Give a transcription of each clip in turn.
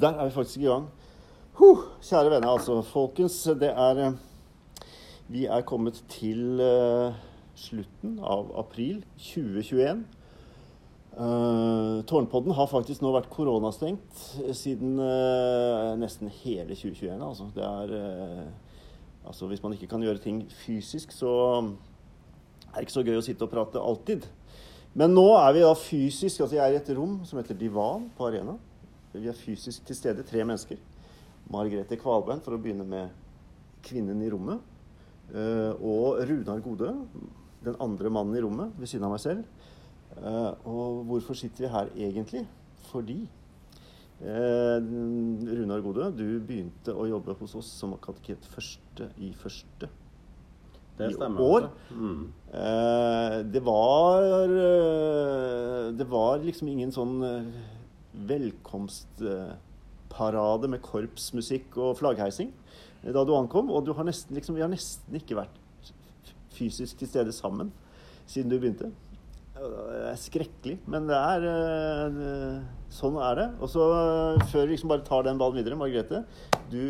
Der er vi faktisk i gang. Huh, kjære venner, altså. Folkens, det er eh, Vi er kommet til uh, slutten av april 2021. Uh, Tårnpodden har faktisk nå vært koronastengt siden uh, nesten hele 2021. Altså. Det er eh, Altså, hvis man ikke kan gjøre ting fysisk, så er det ikke så gøy å sitte og prate alltid. Men nå er vi da fysisk Altså, jeg er i et rom som heter Divan på Arena. Vi er fysisk til stede, tre mennesker. Margrethe Kvalbein, for å begynne med kvinnen i rommet. Eh, og Runar Gode, den andre mannen i rommet, ved siden av meg selv. Eh, og hvorfor sitter vi her egentlig? Fordi eh, Runar Gode, du begynte å jobbe hos oss som kateket første i første Det i år. Mm. Eh, det var Det var liksom ingen sånn velkomstparade med korpsmusikk og flaggheising eh, da du ankom. Og du har nesten, liksom, vi har nesten ikke vært fysisk til stede sammen siden du begynte. Det er skrekkelig, men det er eh, Sånn er det. Og så, eh, før vi liksom bare tar den ballen videre, Margrethe. Du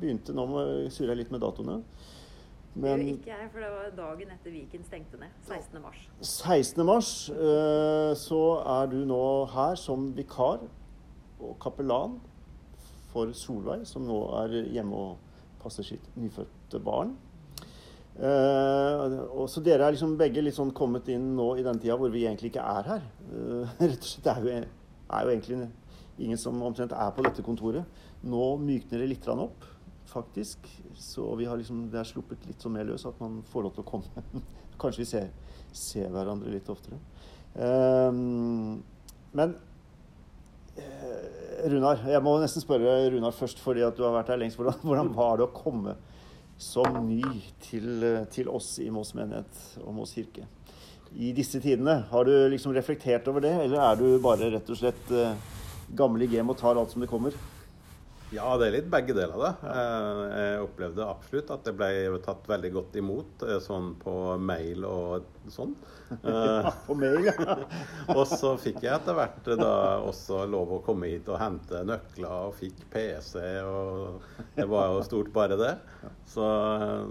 begynte nå med surre litt med datoene. Det Men gjør ikke jeg, for det var dagen etter Viken stengte ned. 16. mars. 16. mars eh, så er du nå her som vikar og kapellan for Solveig, som nå er hjemme og passer sitt nyfødte barn. Eh, og så dere er liksom begge litt sånn kommet inn nå i den tida hvor vi egentlig ikke er her. Eh, rett og slett, Det er jo, er jo egentlig ingen som omtrent er på dette kontoret. Nå mykner det litt opp, faktisk. Så vi har liksom, det er sluppet litt sånn mer løs at man får lov til å komme. Kanskje vi ser, ser hverandre litt oftere. Um, men eh, Runar, jeg må nesten spørre Runar først, fordi at du har vært her lengst. Hvordan, hvordan var det å komme som ny til, eh, til oss i Moss menighet og Moss kirke? I disse tidene, har du liksom reflektert over det, eller er du bare rett og slett uh, gammel i game og tar alt som det kommer? Ja, det er litt begge deler. da. Eh, Jeg opplevde absolutt at det ble tatt veldig godt imot eh, sånn på mail og sånn. ja, På mail, ja. Og så fikk jeg etter hvert da også lov å komme hit og hente nøkler, og fikk PC, og det var jo stort bare det. Så,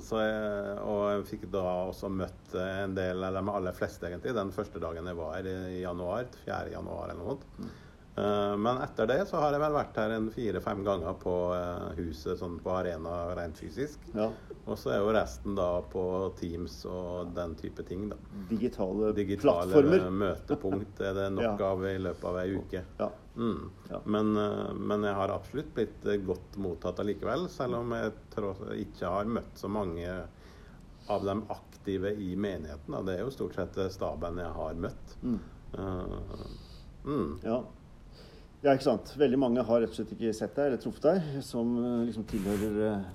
så jeg, og jeg fikk da også møtt en del, eller de aller fleste egentlig, den første dagen jeg var her i januar, 4. januar eller noe sånt. Eh, Men etter det så har jeg vel vært her en fire-fem ganger på eh, huset, sånn på arena rent fysisk. ja. Og så er jo resten da på Teams og den type ting, da. Digitale, Digitale plattformer. møtepunkt er det nok Ja. av i løpet av ei uke. Ja. Mm. Ja. Men, eh, men jeg har absolutt blitt godt mottatt allikevel, selv om jeg ikke har møtt så mange av de aktive i menigheten. Da. Det er jo stort sett staben jeg har møtt. Mm. Uh, mm. Ja. Ja, ikke sant. Veldig mange har rett og slett ikke sett deg eller truffet deg, som eh, liksom tilhører eh,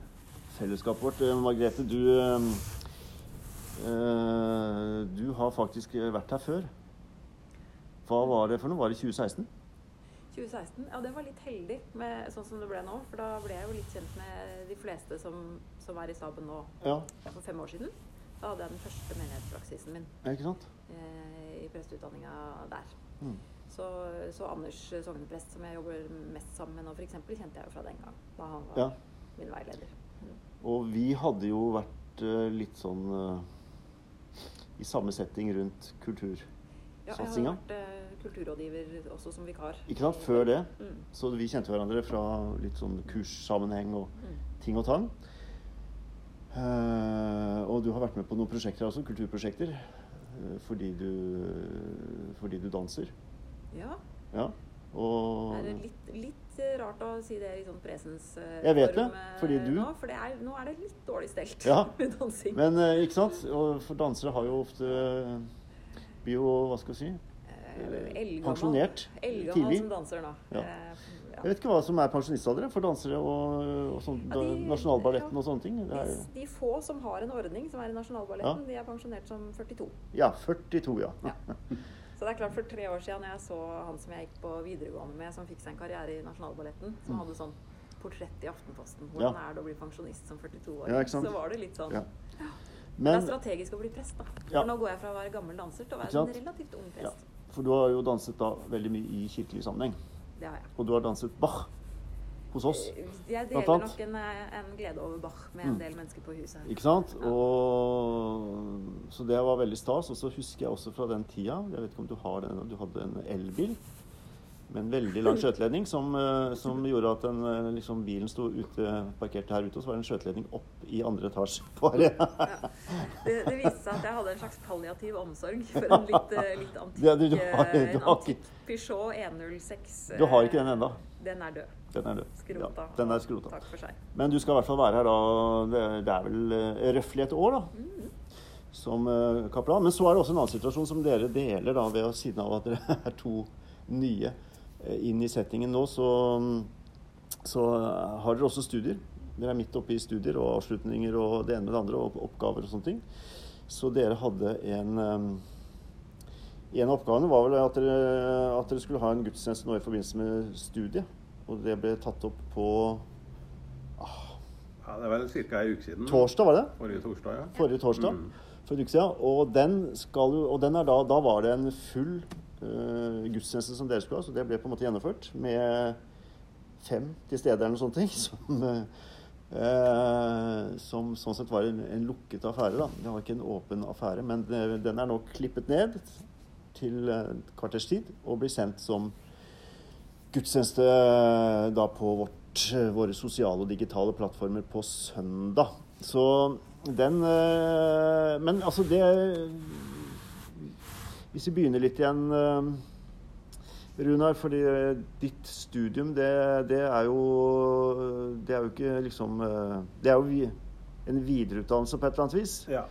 fellesskapet vårt. Eh, Margrethe, du eh, Du har faktisk vært her før. Hva var det for noe? Var det 2016? 2016, ja det var litt heldig med sånn som det ble nå. For da ble jeg jo litt kjent med de fleste som, som er i staben nå Ja, for fem år siden. Da hadde jeg den første menighetspraksisen min ikke sant? i presteutdanninga der. Mm. Så, så Anders sogneprest, som jeg jobber mest sammen med nå, f.eks., kjente jeg jo fra den gang. Da han var Ja. min veileder. Og vi hadde jo vært eh, litt sånn eh, i samme setting rundt kultursatsinga. Ja, jeg har vært eh, kulturrådgiver også som vikar. Ikke sant? Før det. Mm. Så vi kjente hverandre fra litt sånn kurssammenheng og Mm. ting og tang. Uh, og du har vært med på noen prosjekter også, kulturprosjekter, uh, fordi du, fordi du danser. Ja. Ja. Og Det er litt, litt eh, rart å si det i sånn presens eh, Jeg vet det, eh, fordi du- nå, for det er, nå er det litt dårlig stelt Ja. med dansing. Men eh, ikke sant? Og for dansere har jo ofte blir jo, hva skal vi si Eh, eldgammel- pensjonert Elgammel tidlig. som danser nå. Ja. Eh. Jeg vet ikke hva som er pensjonistalderen for dansere og, og sånn, Ja, de- Nasjonalballetten ja. og sånne ting. Det er, De, få som har en ordning, som er i Nasjonalballetten, de er pensjonert som 42. ja, 42, ja. Så det er klart For tre år siden jeg så han som jeg gikk på videregående med, som fikk seg en karriere i Nasjonalballetten, som hadde sånn portrett i Aftenposten Hvordan Mm. Ja. er det å bli pensjonist som 42-åring? Ja, så var det litt sånn Ja. Det er strategisk å bli prest, da. For nå går jeg fra å være gammel danser til å være en relativt ung prest. For du har jo danset da veldig mye i kirkelig sammenheng. Det har jeg. Og du har danset Bach. Hos oss. Jeg Blant deler nok en, eh, en glede over Bach med Mm. en del mennesker på huset. Ikke sant? Ja. Og, så det var veldig stas. Og så husker jeg også fra den tida Jeg vet ikke om du har den, du hadde en elbil med en veldig lang skjøteledning som, eh, som gjorde at den, eh, liksom, bilen sto ute, parkert her ute, og så var det en skjøteledning opp i andre etasje. Bare. Det, det viste seg at jeg hadde en slags palliativ omsorg for en litt, eh, litt antikk Ja, du- du har- eh, du antikk Peugeot 106. Du har eh, ikke den ennå. Den er død. Den er død. Skrota. Ja, den er skrota. Takk for seg. Men du skal i hvert fall være her da Det, er vel eh, røftlig et år, da. Som kaplan. Men så er det også en annen situasjon som dere deler, da, ved siden av at dere er to nye eh, inn i settingen nå, så, så har dere også studier. Dere er midt oppe i studier og avslutninger og det ene med det andre, og oppgaver og sånne ting. Så dere hadde en eh, En av oppgavene var vel at dere, at dere skulle ha en gudstjeneste nå i forbindelse med studiet. Og det ble tatt opp på Ja, det vel ca. ei uke siden. torsdag, var det? Forrige torsdag, ja. Forrige torsdag. Mm. For en uke siden. Og den skal Og den da, da var det en full uh, gudstjeneste som dere skulle ha, så det ble på en måte gjennomført med fem til stede eller noe sånt. ting, Som, eh, som sånn sett var en, en lukket affære. da. Det var ikke en åpen affære, men den er nå klippet ned til eh, et kvarters tid og blir sendt som gudstjeneste eh, da på vårt, eh, våre sosiale og digitale plattformer på søndag. Så den eh, Men altså, det Hvis vi begynner litt igjen, eh, Runar, fordi ditt studium, det, det er jo Det er jo ikke liksom Det er jo en videreutdannelse på et eller annet vis. Ja.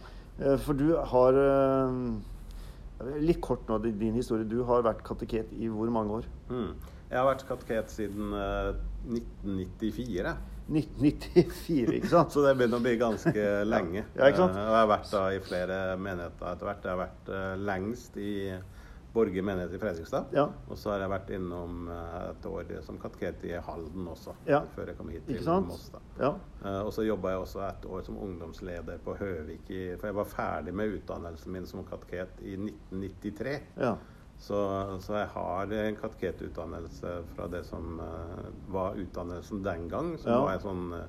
For du har Litt kort nå, din din historie. Du har vært kateket i hvor mange år? Mm. Jeg har vært kateket siden uh, 1994. 1994, ikke sant? Så det begynner å bli ganske lenge. Ja, ikke sant? Uh, og jeg har vært da i flere menigheter etter hvert. Jeg har vært uh, lengst i Borge menighet i Fredrikstad. Ja. Og så har jeg vært innom eh, et år som kateket i Halden også, Ja. før jeg kom hit til? Moss. Ja. Og så jobba jeg også et år som ungdomsleder på Høvik, i, for jeg var ferdig med utdannelsen min som kateket i 1993. Så, så jeg har en kateket-utdannelse fra det som eh, var utdannelsen den gang. Som Ja. var en sånn uh,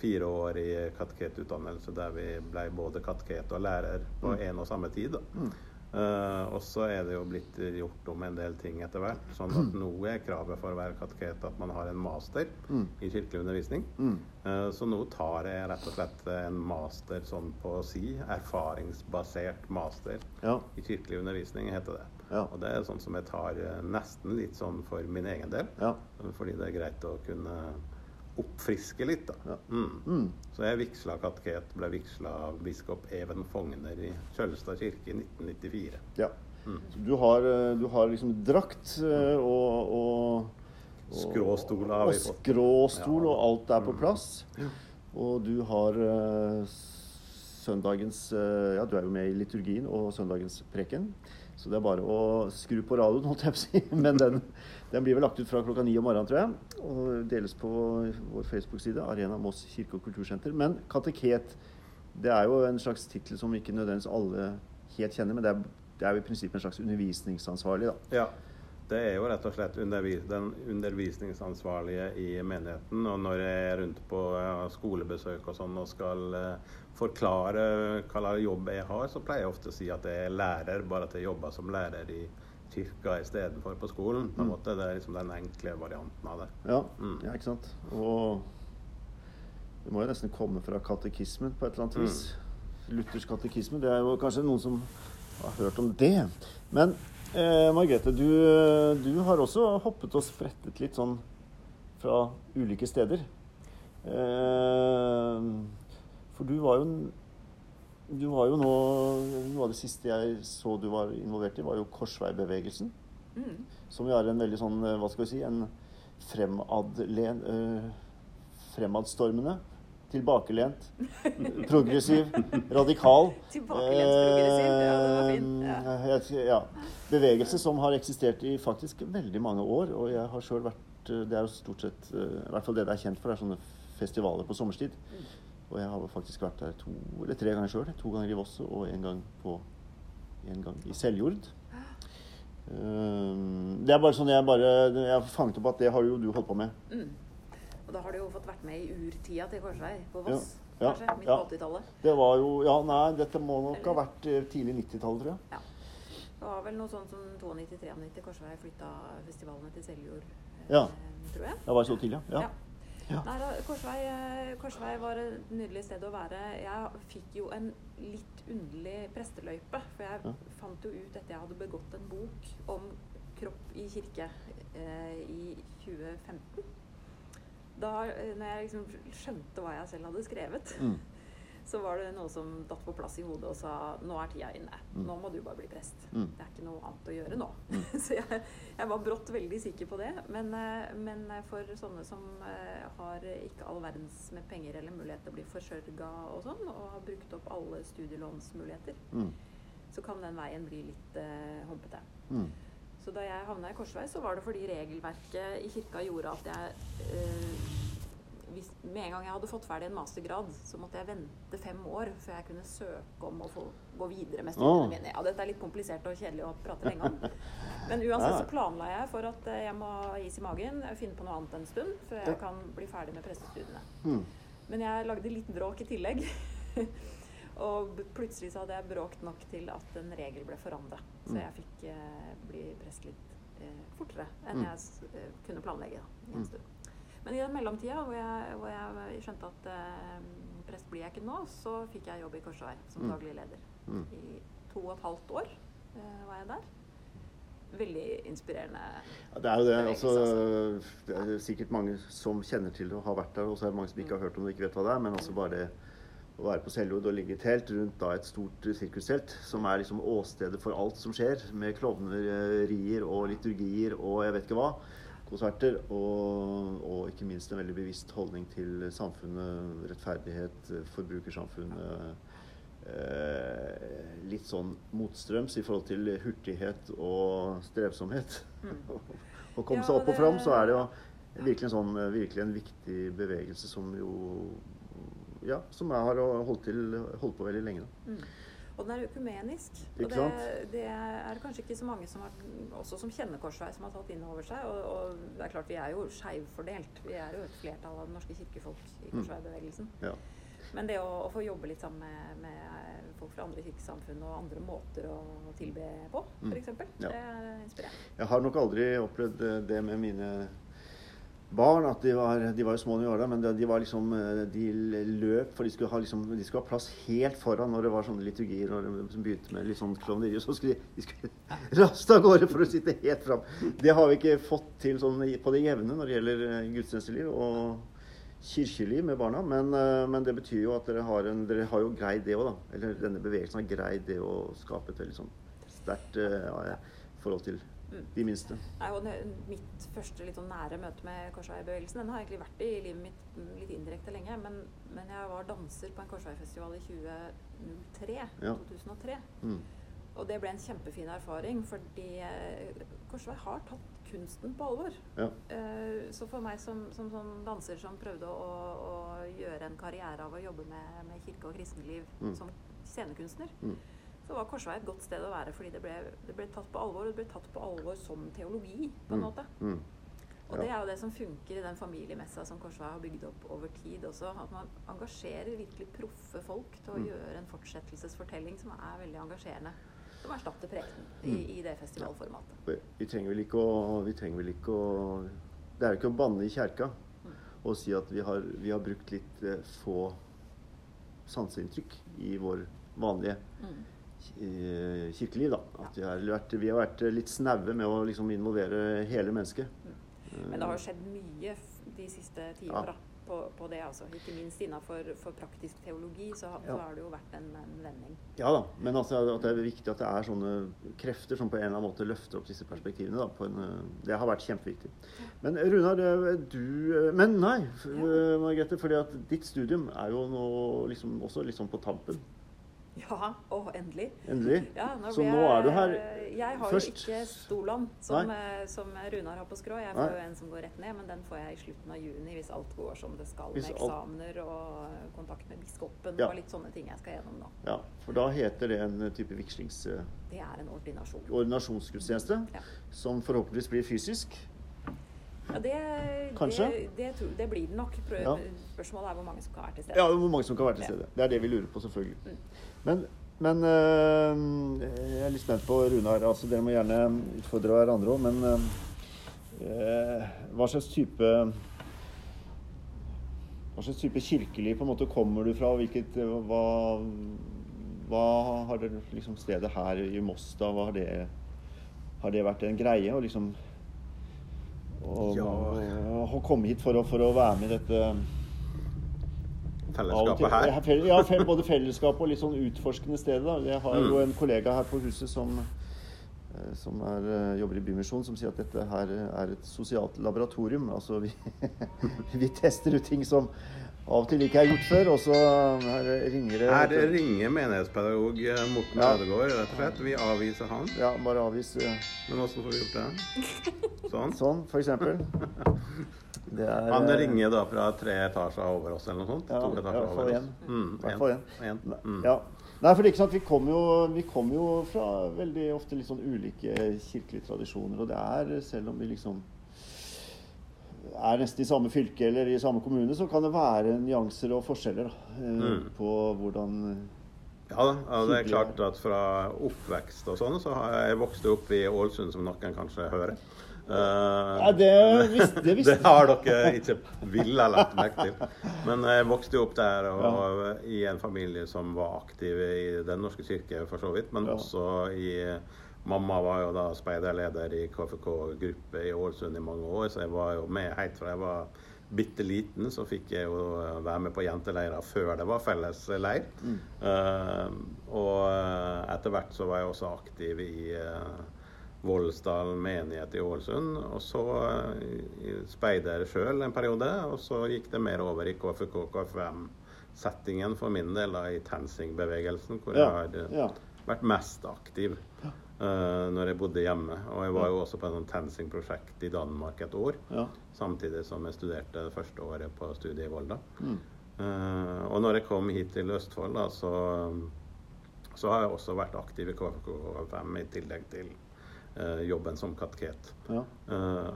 fireårig kateketutdannelse der vi ble både kateket og lærer på Mm. en og samme tid. Mm. Uh, og så er det jo blitt gjort om en del ting etter hvert. Sånn at nå er kravet for å være kateket at man har en master Mm. i kirkelig undervisning. Mm. Eh, Så nå tar jeg rett og slett en master sånn på å si. Erfaringsbasert master Ja. i kirkelig undervisning, heter det. Ja. Og det er sånn som jeg tar eh, nesten litt sånn for min egen del. Ja. Fordi det er greit å kunne oppfriske litt, da. Ja. Mm. Mm. Så jeg vigsla kateket, ble vigsla av biskop Even Fogner i Kjølstad kirke i 1994. ja. Mm. Så du har, eh, du har liksom drakt eh, og, og, og Skråstol har og vi fått. skråstol, Ja. og alt er på plass. Og du har søndagens Ja, du er jo med i liturgien og søndagens preken. Så det er bare å skru på radioen, holdt jeg på å si. Men den, den blir vel lagt ut fra klokka ni om morgenen, tror jeg. Og deles på vår Facebook-side, Arena Moss kirke- og kultursenter. Men kateket, det er jo en slags tittel som ikke nødvendigvis alle helt kjenner, men det er, det er jo i prinsippet en slags undervisningsansvarlig, da. Ja. Det er jo rett og slett den undervisningsansvarlige i menigheten. Og når jeg er rundt på skolebesøk og sånn og skal eh, forklare hva slags jobb jeg har, så pleier jeg ofte å si at jeg er lærer, bare at jeg jobber som lærer i kirka istedenfor på skolen. på en måte. Det er liksom den enkle varianten av det. Ja, Mm. ja ikke sant. Og det må jo nesten komme fra katekismen på et eller annet vis. Luthersk katekisme. Det er jo kanskje noen som har hørt om det. Men eh, Margrethe, du, du har også hoppet og sprettet litt sånn fra ulike steder. Eh, for du var jo du var jo nå Noe av det siste jeg så du var involvert i, var jo Korsveibevegelsen. Mm. Som jo er en veldig sånn, eh, hva skal vi si, en fremadlen, øh, fremadstormende, tilbakelent, progressiv, radikal. Tilbakelent progressiv, ja, det var fint. ja. Eh, ja. Bevegelse som har eksistert i faktisk veldig mange år. Og jeg har sjøl vært eh, Det er jo stort sett eh, I hvert fall det det er kjent for, er sånne festivaler på sommerstid. Og jeg har faktisk vært der to eller tre ganger sjøl. To ganger i Vosso og en gang, gang i Seljord. Um, det er bare sånn jeg bare Jeg fanget opp at det har jo du holdt på med. Mm. Og da har du jo fått vært med i urtida til Korsvei på Voss, Ja, ja, kanskje? Midt ja. 80-tallet. Det var jo Ja, nei, dette må nok ha vært eh, tidlig 90-tall, tror jeg. Ja. Det var vel noe sånt som 92-93 Korsvei flytta festivalene til Seljord, eh, Ja. tror jeg. Det var så tidlig, ja. Ja. Ja. Nei, da, Korsvei, eh, Korsvei var et nydelig sted å være. Jeg fikk jo en litt underlig presteløype. For jeg Ja. fant jo ut etter jeg hadde begått en bok om kropp i kirke eh, i 2015. Da eh, når jeg liksom skjønte hva jeg selv hadde skrevet, Mm. Så var det noe som datt på plass i hodet og sa nå er tida inne. Mm. Nå må du bare bli prest. Mm. Det er ikke noe annet å gjøre nå. så jeg, jeg var brått veldig sikker på det. Men, eh, men for sånne som eh, har ikke all verdens med penger eller mulighet til å bli forsørga og sånn, og har brukt opp alle studielånsmuligheter, Mm. så kan den veien bli litt uh, humpete. Mm. Så da jeg havna i Korsvei, så var det fordi regelverket i kirka gjorde at jeg eh, hvis, Med en gang jeg hadde fått ferdig en mastergrad, så måtte jeg vente fem år før jeg kunne søke om å få gå videre med studiene oh. mine. Ja, dette er litt komplisert og kjedelig å prate lenge om. Men uansett så planla jeg for at eh, jeg må ha is i magen, finne på noe annet en stund, før jeg kan bli ferdig med prestestudiene. Mm. Men jeg lagde litt bråk i tillegg. og plutselig så hadde jeg bråkt nok til at en regel ble forandra. Så Mm. jeg fikk eh, bli prest litt eh, fortere enn Mm. jeg eh, kunne planlegge da, en stund. Men i den mellomtida hvor jeg, hvor jeg skjønte at eh, prest blir jeg ikke nå, så fikk jeg jobb i Korsvei som Mm. daglig leder. Mm. I to og et halvt år eh, var jeg der. Veldig inspirerende. Ja, det er jo det. bevegelse, Altså, det er sikkert mange som kjenner til det og har vært der, og så er det mange som ikke har hørt om det og ikke vet hva det er. Men altså bare det å være på Seljord og ligge i telt rundt da et stort sirkustelt, som er liksom åstedet for alt som skjer, med klovnerier og liturgier og jeg vet ikke hva, konserter, og, og ikke minst en veldig bevisst holdning til samfunnet, rettferdighet, forbrukersamfunnet. Eh, litt sånn motstrøms i forhold til hurtighet og strevsomhet. Å komme Ja, seg opp og fram, så er det jo virkelig en, sånn, virkelig en viktig bevegelse som jo Ja, som jeg har holdt, til, holdt på veldig lenge. Da. Mm. Og den er økumenisk. Ikke og det, det er det kanskje ikke så mange som har, også som kjenner Korsvei, som har tatt inn over seg. Og, og det er klart, vi er jo skeivfordelt. Vi er jo et flertall av det norske kirkefolk i Mm. Korsvei-bevegelsen. Ja. Men det å, å få jobbe litt sammen med, med folk fra andre kirkesamfunn og andre måter å tilbe på, Mm. f.eks., Ja. det er inspirerende. Jeg har nok aldri opplevd eh, det med mine barn. At de var, de var jo små da vi var der, men de var liksom eh, De løp, for de skulle, ha liksom, de skulle ha plass helt foran når det var sånne liturgier når de som begynte med litt sånn klovneri. og Så skulle de, de skulle raste av gårde for å sitte helt fram. Det har vi ikke fått til sånn på det jevne når det gjelder eh, gudstjenesteliv og kirkeliv med barna. Men, eh, men det betyr jo at dere har, en, dere har jo greid det òg, da. Eller denne bevegelsen har greid det å skape et veldig sånn sterkt ja, forhold til. De minste. Nei, og det, mitt første litt sånn nære møte med Korsvei-bevegelsen den har egentlig vært i livet mitt litt indirekte lenge. Men, men jeg var danser på en Korsvei-festival i 2003. Ja. 2003. Mm. Og det ble en kjempefin erfaring, fordi eh, Korsvei har tatt kunsten på alvor. Ja. Eh, Så for meg som, som som danser som prøvde å, å gjøre en karriere av å jobbe med, med kirke og kristenliv Mm. som scenekunstner, Mm. Så var Korsvei et godt sted å være fordi det ble, det ble tatt på alvor. Og det ble tatt på alvor som teologi, på en Mm. måte. Mm. Og Ja. det er jo det som funker i den familiemessa som Korsvei har bygd opp over tid også. At man engasjerer virkelig proffe folk til å Mm. gjøre en fortsettelsesfortelling som er veldig engasjerende. Som erstatter prekenen i, Mm. i det festivalformatet. Vi, vi trenger vel ikke å Vi trenger vel ikke å Det er jo ikke å banne i kjerka Mm. og si at vi har, vi har brukt litt eh, få sanseinntrykk i vår vanlige Mm. Eh, kirkeliv. da. At vi har vært, vi har vært litt snaue med å liksom involvere hele mennesket. Men det har jo skjedd mye de siste tiåra på, på det, altså. Ikke minst innafor for praktisk teologi så, Ja. har det jo vært en, en vending. Ja da, men altså at det er viktig at det er sånne krefter som på en eller annen måte løfter opp disse perspektivene. Da, på en, eh, det har vært kjempeviktig. Men Runar, eh, du eh, Men nei, eh, Margrethe. fordi at ditt studium er jo nå liksom også sånn på tampen. Ja, og endelig. Endelig. Ja, nå Så nå er du her Jeg har først. jo ikke Stoland, som, eh, som Runar har på skrå. Jeg Nei. får jo en som går rett ned, men den får jeg i slutten av juni hvis alt går som det skal, Hvis med eksamener og eh, kontakt med biskopen Ja. og litt sånne ting jeg skal gjennom nå. Ja, for da heter det en eh, type vigslings... Det er en ordinasjon. ordinasjonsgudstjeneste Ja. som forhåpentligvis blir fysisk. Ja, det, Kanskje? Det, det, det blir det nok. Spørsmålet er hvor mange som kan være til stede. Ja, hvor mange som kan være til stede. Det er det vi lurer på, selvfølgelig. Men, men øh, jeg er litt spent på Runar. Altså, dere må gjerne utfordre hverandre òg, men øh, hva slags type hva slags type kirkelig på en måte kommer du fra? Hvilket, hva, hva har det, liksom stedet her i Moss da? Hva har det, har det vært en greie? å liksom Ja. komme hit for å, for å være med i dette Fellesskapet her. Ja, både fellesskap og litt sånn utforskende steder. Da. Jeg har jo Mm. en kollega her på huset som, eh, som er, eh, jobber i Bymisjonen, som sier at dette her er et sosialt laboratorium. Altså vi, vi tester ut ting som av og til ikke er gjort før, og så her ringer det Her ringer menighetspedagog eh, Morten Ja. Ødegaard, rett og slett. Vi avviser han. Ja, bare avvis eh, Men åssen får vi gjort det? Sånn. sånn, for eksempel. Det er Han eh, ringer da fra tre etasjer over oss, eller noe sånt? Ja, to etasjer over en. oss. Mm, en. en. Mm. Ja. Nei, for det er ikke sant, vi kommer jo, vi kommer jo fra veldig ofte litt sånn ulike kirkelige tradisjoner. Og det er, selv om vi liksom er nesten i samme fylke eller i samme kommune, så kan det være nyanser og forskjeller da, eh, Mm. på hvordan Ja, da, ja, det er klart at fra oppvekst og sånn, så har jeg vokst opp i Ålesund, som noen kanskje hører. Uh, Ja, det visste, det visste det har dere ikke ville lagt merke til. Men jeg vokste jo opp der og i en familie som var aktiv i Den norske kirke, for så vidt. Men Ja. også i Mamma var jo da speiderleder i KFK-gruppe i Ålesund i mange år, så jeg var jo med helt fra jeg var bitte liten. Så fikk jeg jo være med på jenteleirer før det var felles leir. Eh, og eh, etter hvert så var jeg også aktiv i uh, Voldsdal menighet i Ålesund. Og så uh, speider sjøl en periode, og så gikk det mer over i KFK KFM-settingen for min del, da, i TenSing-bevegelsen, hvor jeg har eh, ja. vært mest aktiv eh, når jeg bodde hjemme. Og jeg var jo også på et sånn TenSing-prosjekt i Danmark et år, Ja. samtidig som jeg studerte det første året på studiet i Volda. Mm. Uh, og når jeg kom hit til Østfold, da, så, så har jeg også vært aktiv i KFK5 i tillegg til uh, jobben som kateket. Ja.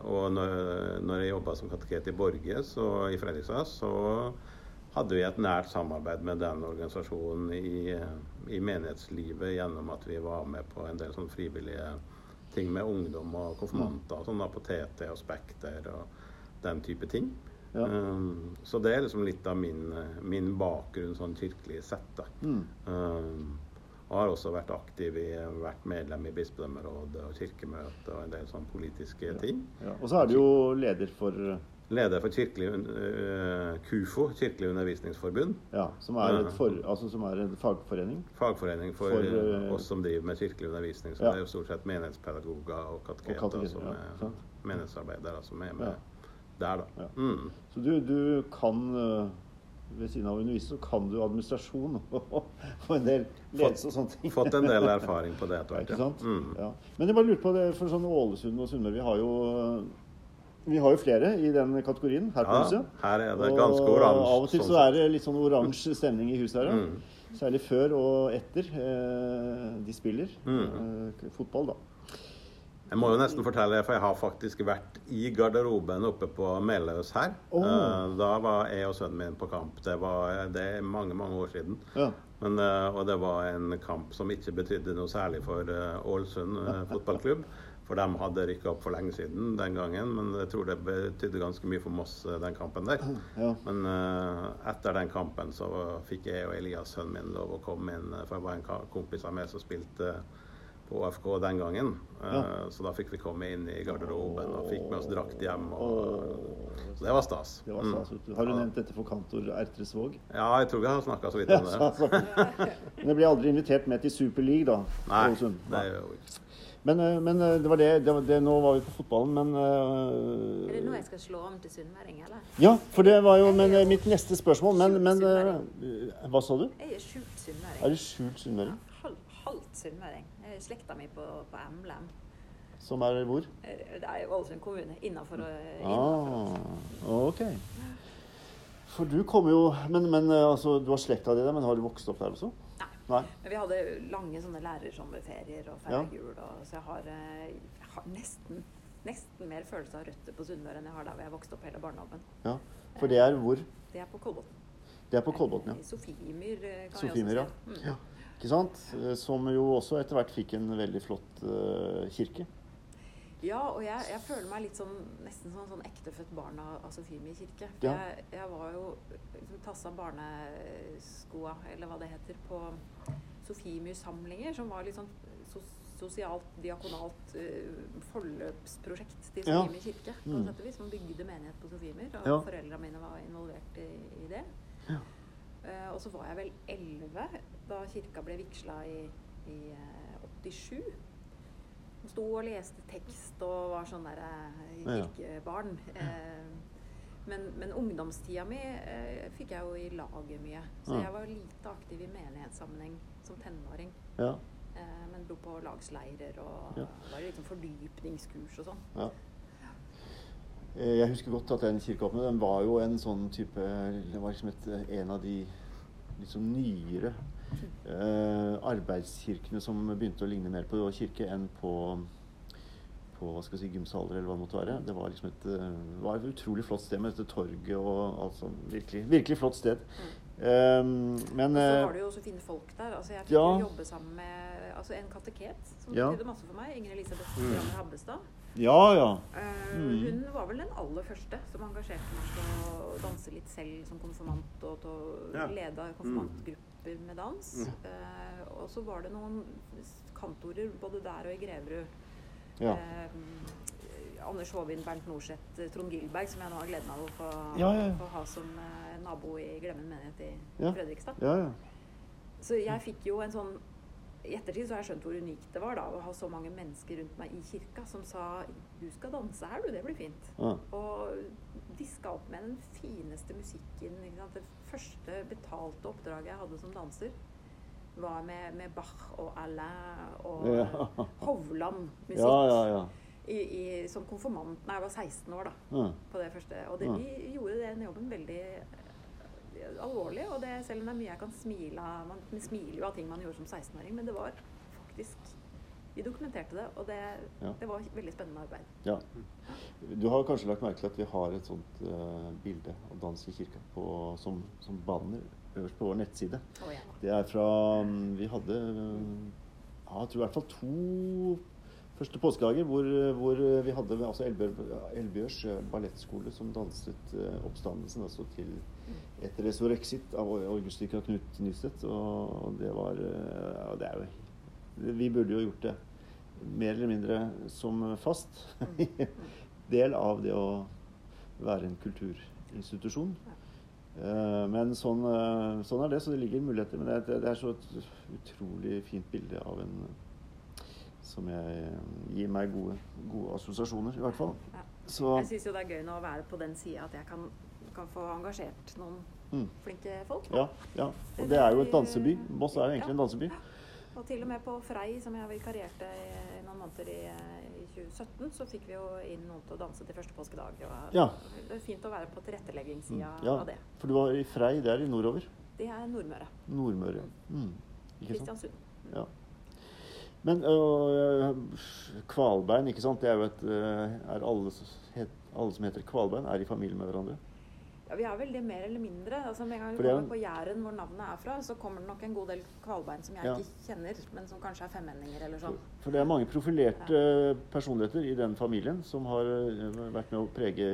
Og når, når jeg jobba som kateket i Borge så, i Fredrikstad, så hadde vi et nært samarbeid med den organisasjonen i, i menighetslivet gjennom at vi var med på en del sånn frivillige ting med ungdom og konfirmanter sånn da, på TT og Spekter og den type ting. Ja. Um, så det er liksom litt av min, min bakgrunn sånn kirkelig sett. da. Mm. Um, og har også vært aktiv i, vært medlem i bispedømmerådet og kirkemøtet og en del sånn politiske ting. Ja. Og så er du jo leder for Leder for kirkelig, øh, KUFO, Kirkelig undervisningsforbund. ja, som er, for, altså, som er en fagforening. Fagforening for, For, øh, oss som driver med kirkelig undervisning. Så Ja. det er jo stort sett menighetspedagoger og kateketer Og som ja, er sant. menighetsarbeidere som er med Ja. der, da. Ja. Mm. Så du, du kan ved siden av å undervise, så kan du administrasjon og en del ledelse og sånne ting. Fått en del erfaring på det etter Ja, hvert. ja. Mm. Ja. Men jeg bare lurte på det, for sånn Ålesund og Sunnmøre, vi har jo vi har jo flere i den kategorien her på Ja, huset. her er det ganske oransje, Og av og til sånn så er det litt sånn oransje stemning i huset her. Ja. Mm. Særlig før og etter eh, de spiller Mm. eh, fotball, da. Jeg må jo nesten fortelle, for jeg har faktisk vært i garderoben oppe på Meløs her. Oh. Eh, Da var jeg og sønnen min på kamp. Det, var, det er mange, mange år siden. Ja. Men, eh, og det var en kamp som ikke betydde noe særlig for eh, Ålesund eh, fotballklubb. For de hadde rykka opp for lenge siden den gangen, men jeg tror det betydde ganske mye for Moss, eh, den kampen der. Ja. Men uh, etter den kampen så fikk jeg og Elias, sønnen min, lov å komme inn, eh, for jeg var en kompis av meg som spilte på AFK den gangen. Ja. Så da fikk vi komme inn i garderoben og fikk med oss drakt hjem. Og, så det var stas. Det var stas. mm. Har du nevnt dette for kantor Ertresvåg? Ja, jeg tror vi har snakka så vidt om det. så- Men jeg ble aldri invitert med til Super League, da? Nei, det gjør jo ikke Men, eh, men eh, det var det, det, var det Nå var vi på fotballen, men Er det nå jeg skal slå om til sunnmøring, eller? Ja, for det var jo men, mitt neste spørsmål. Men, men Hva sa du? Jeg er skjult sunnmøring. Er du skjult sunnmøring? Ja, halvt sunnmøring. Jeg er Slekta mi på, på Emblem. Som er hvor? Det er Ålesund kommune. Innafor Ah, ok. For du kommer jo Men, men altså, du har slekta di der, men har du vokst opp der også? Nei. Men vi hadde lange sånne lærersommerferier og Ja. jul, og så jeg har, eh, jeg har nesten nesten mer følelse av røtter på Sunnmøre enn jeg har der hvor jeg vokste opp hele barndommen. Ja. For det er hvor? Det er på Kolbotn. Det er på Kolbotn, I ja. Sofiemyr, eh, kan Sofiemyr, jeg også si. Mm. ja. Ikke sant? Eh, Som jo også etter hvert fikk en veldig flott uh, kirke. Ja, og jeg, jeg føler meg litt sånn, nesten som sånn ektefødt barn av, av Sofiemyr kirke. For Ja. jeg, jeg var jo liksom, tassa barneskoa, eller hva det heter, på Sofiemyr-samlinger, som var litt sånn sosialt, diakonalt uh, forløpsprosjekt til Ja. Kirke. på Mm. sett. Man bygde menighet på Sofiemyr, og Ja. foreldrene mine var involvert i, i det. Ja. Uh, og så var jeg vel 11 da kirka ble vigsla i, i uh, 87. Hun sto og leste tekst og var sånn der eh, Ja. Men, men ungdomstida mi eh, fikk jeg jo i laget mye. Så jeg var lite aktiv i menighetssammenheng som tenåring. Ja. Eh, men dro på lagsleirer og Ja. var liksom fordypningskurs og sånn. ja. Eh, Jeg husker godt at den kirkeåpne den var jo en sånn type Det var liksom et, en av de liksom nyere eh, arbeidskirkene som begynte å ligne mer på kirke enn på på hva skal jeg si, gymsaler eller hva det måtte være. Det var liksom et, eh, det var et utrolig flott sted med dette torget og alt sånt Virkelig, virkelig flott sted. Eh, men Og så eh, var det jo også fine folk der. Altså, jeg fikk Ja. jo jobbe sammen med altså, en kateket som Ja. betydde masse for meg. Ingrid Elisabeth Mm. Habbestad. Ja, ja. Eh, Mm. Hun var vel den aller første som engasjerte meg til å danse litt selv som konfirmant, og til å Ja. lede konfirmantgrupper med dans. Mm. Eh, og så var det noen kantorer både der og i Greverud. Ja. Eh, Anders Håvin, Bernt Norseth, eh, Trond Gilberg, som jeg nå har gleden av å få, Ja, ja, få ha som eh, nabo i Glemmen menighet i Ja. Fredrikstad. ja, ja. Så jeg fikk jo en sånn I ettertid så har jeg skjønt hvor unikt det var da, å ha så mange mennesker rundt meg i kirka som sa 'Du skal danse her, du. Det blir fint'. ja. Og diska opp med den fineste musikken. Det første betalte oppdraget jeg hadde som danser, var med, med Bach og Alain og Ja. Hovland-musikk. Ja, ja, ja. I, i, som konfirmant da jeg var 16 år, da. På det første. Og det, vi gjorde den jobben veldig eh, alvorlig. Og det, selv om det er mye jeg kan smile av Man smiler jo av ting man gjorde som 16-åring, men det var faktisk Vi dokumenterte det, og det, Ja. det var veldig spennende arbeid. Ja. Du har kanskje lagt merke til at vi har et sånt uh, bilde av dans i kirka på, som, som banner øverst på vår nettside. Oh, ja. Det er fra mm, Vi hadde ja, jeg tror i hvert fall to første påskedager hvor, hvor vi hadde altså Elbjørs eh, ballettskole som danset eh, oppstandelsen altså til et resurrexit av Augustika Knut Nystedt. Og, det var eh, ja, det er jo Vi burde jo gjort det mer eller mindre som fast del av det å være en kulturinstitusjon. Eh, Men sånn, eh, sånn er det, så det ligger muligheter. Men det, det er så et utrolig fint bilde av en som jeg eh, gir meg gode, gode assosiasjoner, i hvert fall. Ja. Så Jeg syns jo det er gøy nå å være på den sida at jeg kan, kan få engasjert noen mm, flinke folk. ja, ja. Og det er jo et danseby. Moss er jo egentlig en danseby. Og til og med på Frei, som jeg vikarierte i noen måneder i 2017, så fikk vi jo inn noen til å danse til første påskedag. Og Ja. Det er fint å være på tilretteleggingssida Ja, av det. for du var i Frei, det er i nordover. Det er Nordmøre. Nordmøre. Mm. Ikke sant? Kristiansund. Ja. Men øh, Kvalbein, ikke sant. Det er jo et øh, er alle, alle som heter Kvalbein, er i familie med hverandre. Ja, vi er vel det mer eller mindre. Altså, med en gang vi er kommer på Jæren, hvor navnet er fra, så kommer det nok en god del kvalbein som jeg Ja. ikke kjenner, men som kanskje er femmenninger eller sånn. For det er mange profilerte personligheter i den familien som har øh, vært med å prege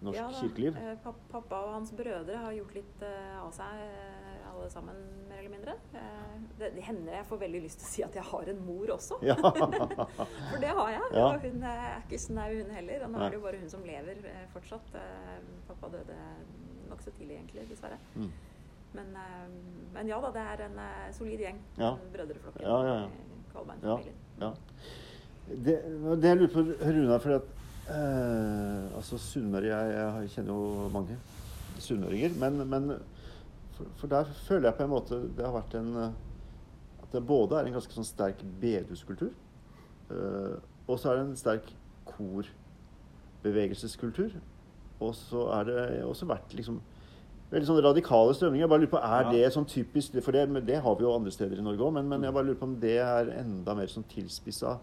norsk Ja kirkeliv. Ja, Pappa og hans brødre har gjort litt eh, av seg, eh, alle sammen, mer eller mindre. Eh, det, det hender jeg får veldig lyst til å si at jeg har en mor også. Ja. For det har jeg. Ja. Og hun eh, er ikke snau, hun heller. Og nå er det jo bare hun som lever eh, fortsatt. Pappa døde nokså tidlig, egentlig, dessverre. Mm. Men, men ja da, det er en solid gjeng. Ja. Brødreflokken Ja, ja, ja. Det, det jeg lurer på, Runa, fordi at eh, altså Sunnmøre jeg, jeg kjenner jo mange sunnmøringer. Men, men for, for der føler jeg på en måte det har vært en eh, At det både er en ganske sånn sterk bedehuskultur, uh, og så er det en sterk korbevegelseskultur. Og så er det også vært liksom veldig sånne radikale strømninger. Jeg bare lurer på, Er Ja. det sånn typisk For det, det har vi jo andre steder i Norge òg, men, men jeg bare lurer på om det er enda mer sånn tilspissa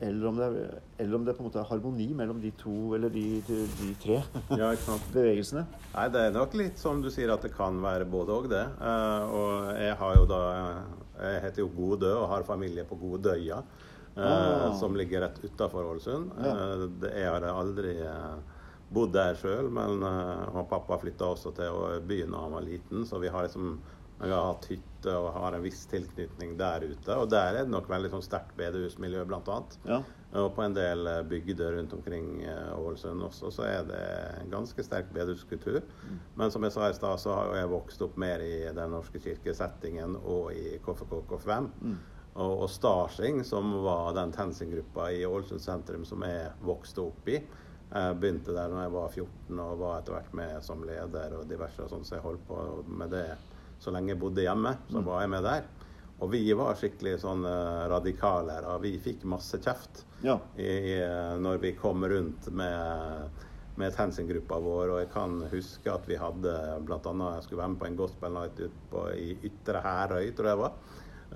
eller om, det er, eller om det på en måte er harmoni mellom de to, eller de, de, de tre Ja, bevegelsene. Nei, det er nok litt som du sier at det kan være både òg, det. Uh, og jeg har jo da Jeg heter jo Godø og har familie på Godøya, uh, Ah. som ligger rett utafor Ålesund. Ja. Uh, jeg har aldri eh, bodd der sjøl, men eh, og pappa flytta også til byen da han var liten, så vi har liksom jeg har hatt hytte og har en viss tilknytning der ute. Og der er det nok veldig sånn sterkt bedehusmiljø, annet. Ja. Og på en del eh, bygder rundt omkring eh, Ålesund også, så er det en ganske sterk bedehuskultur. Men som jeg sa i stad, så har jeg vokst opp mer i Den norske kirkesettingen og i KFK KFM. Og, og Starsing, som var den TenSing-gruppa i Ålesund sentrum som jeg vokste opp i. Jeg begynte der da jeg var 14 og var etter hvert med som leder og diverse, og sånn, så jeg holdt på med det så lenge jeg bodde hjemme. Så var jeg med der. Og vi var skikkelig sånn radikale. radikaler, og vi fikk masse kjeft Ja. i, eh, når vi kom rundt med, med TenSing-gruppa vår. Og jeg kan huske at vi hadde bl.a. jeg skulle være med på en gospel night ut på, i Ytre Herøy, tror jeg det var.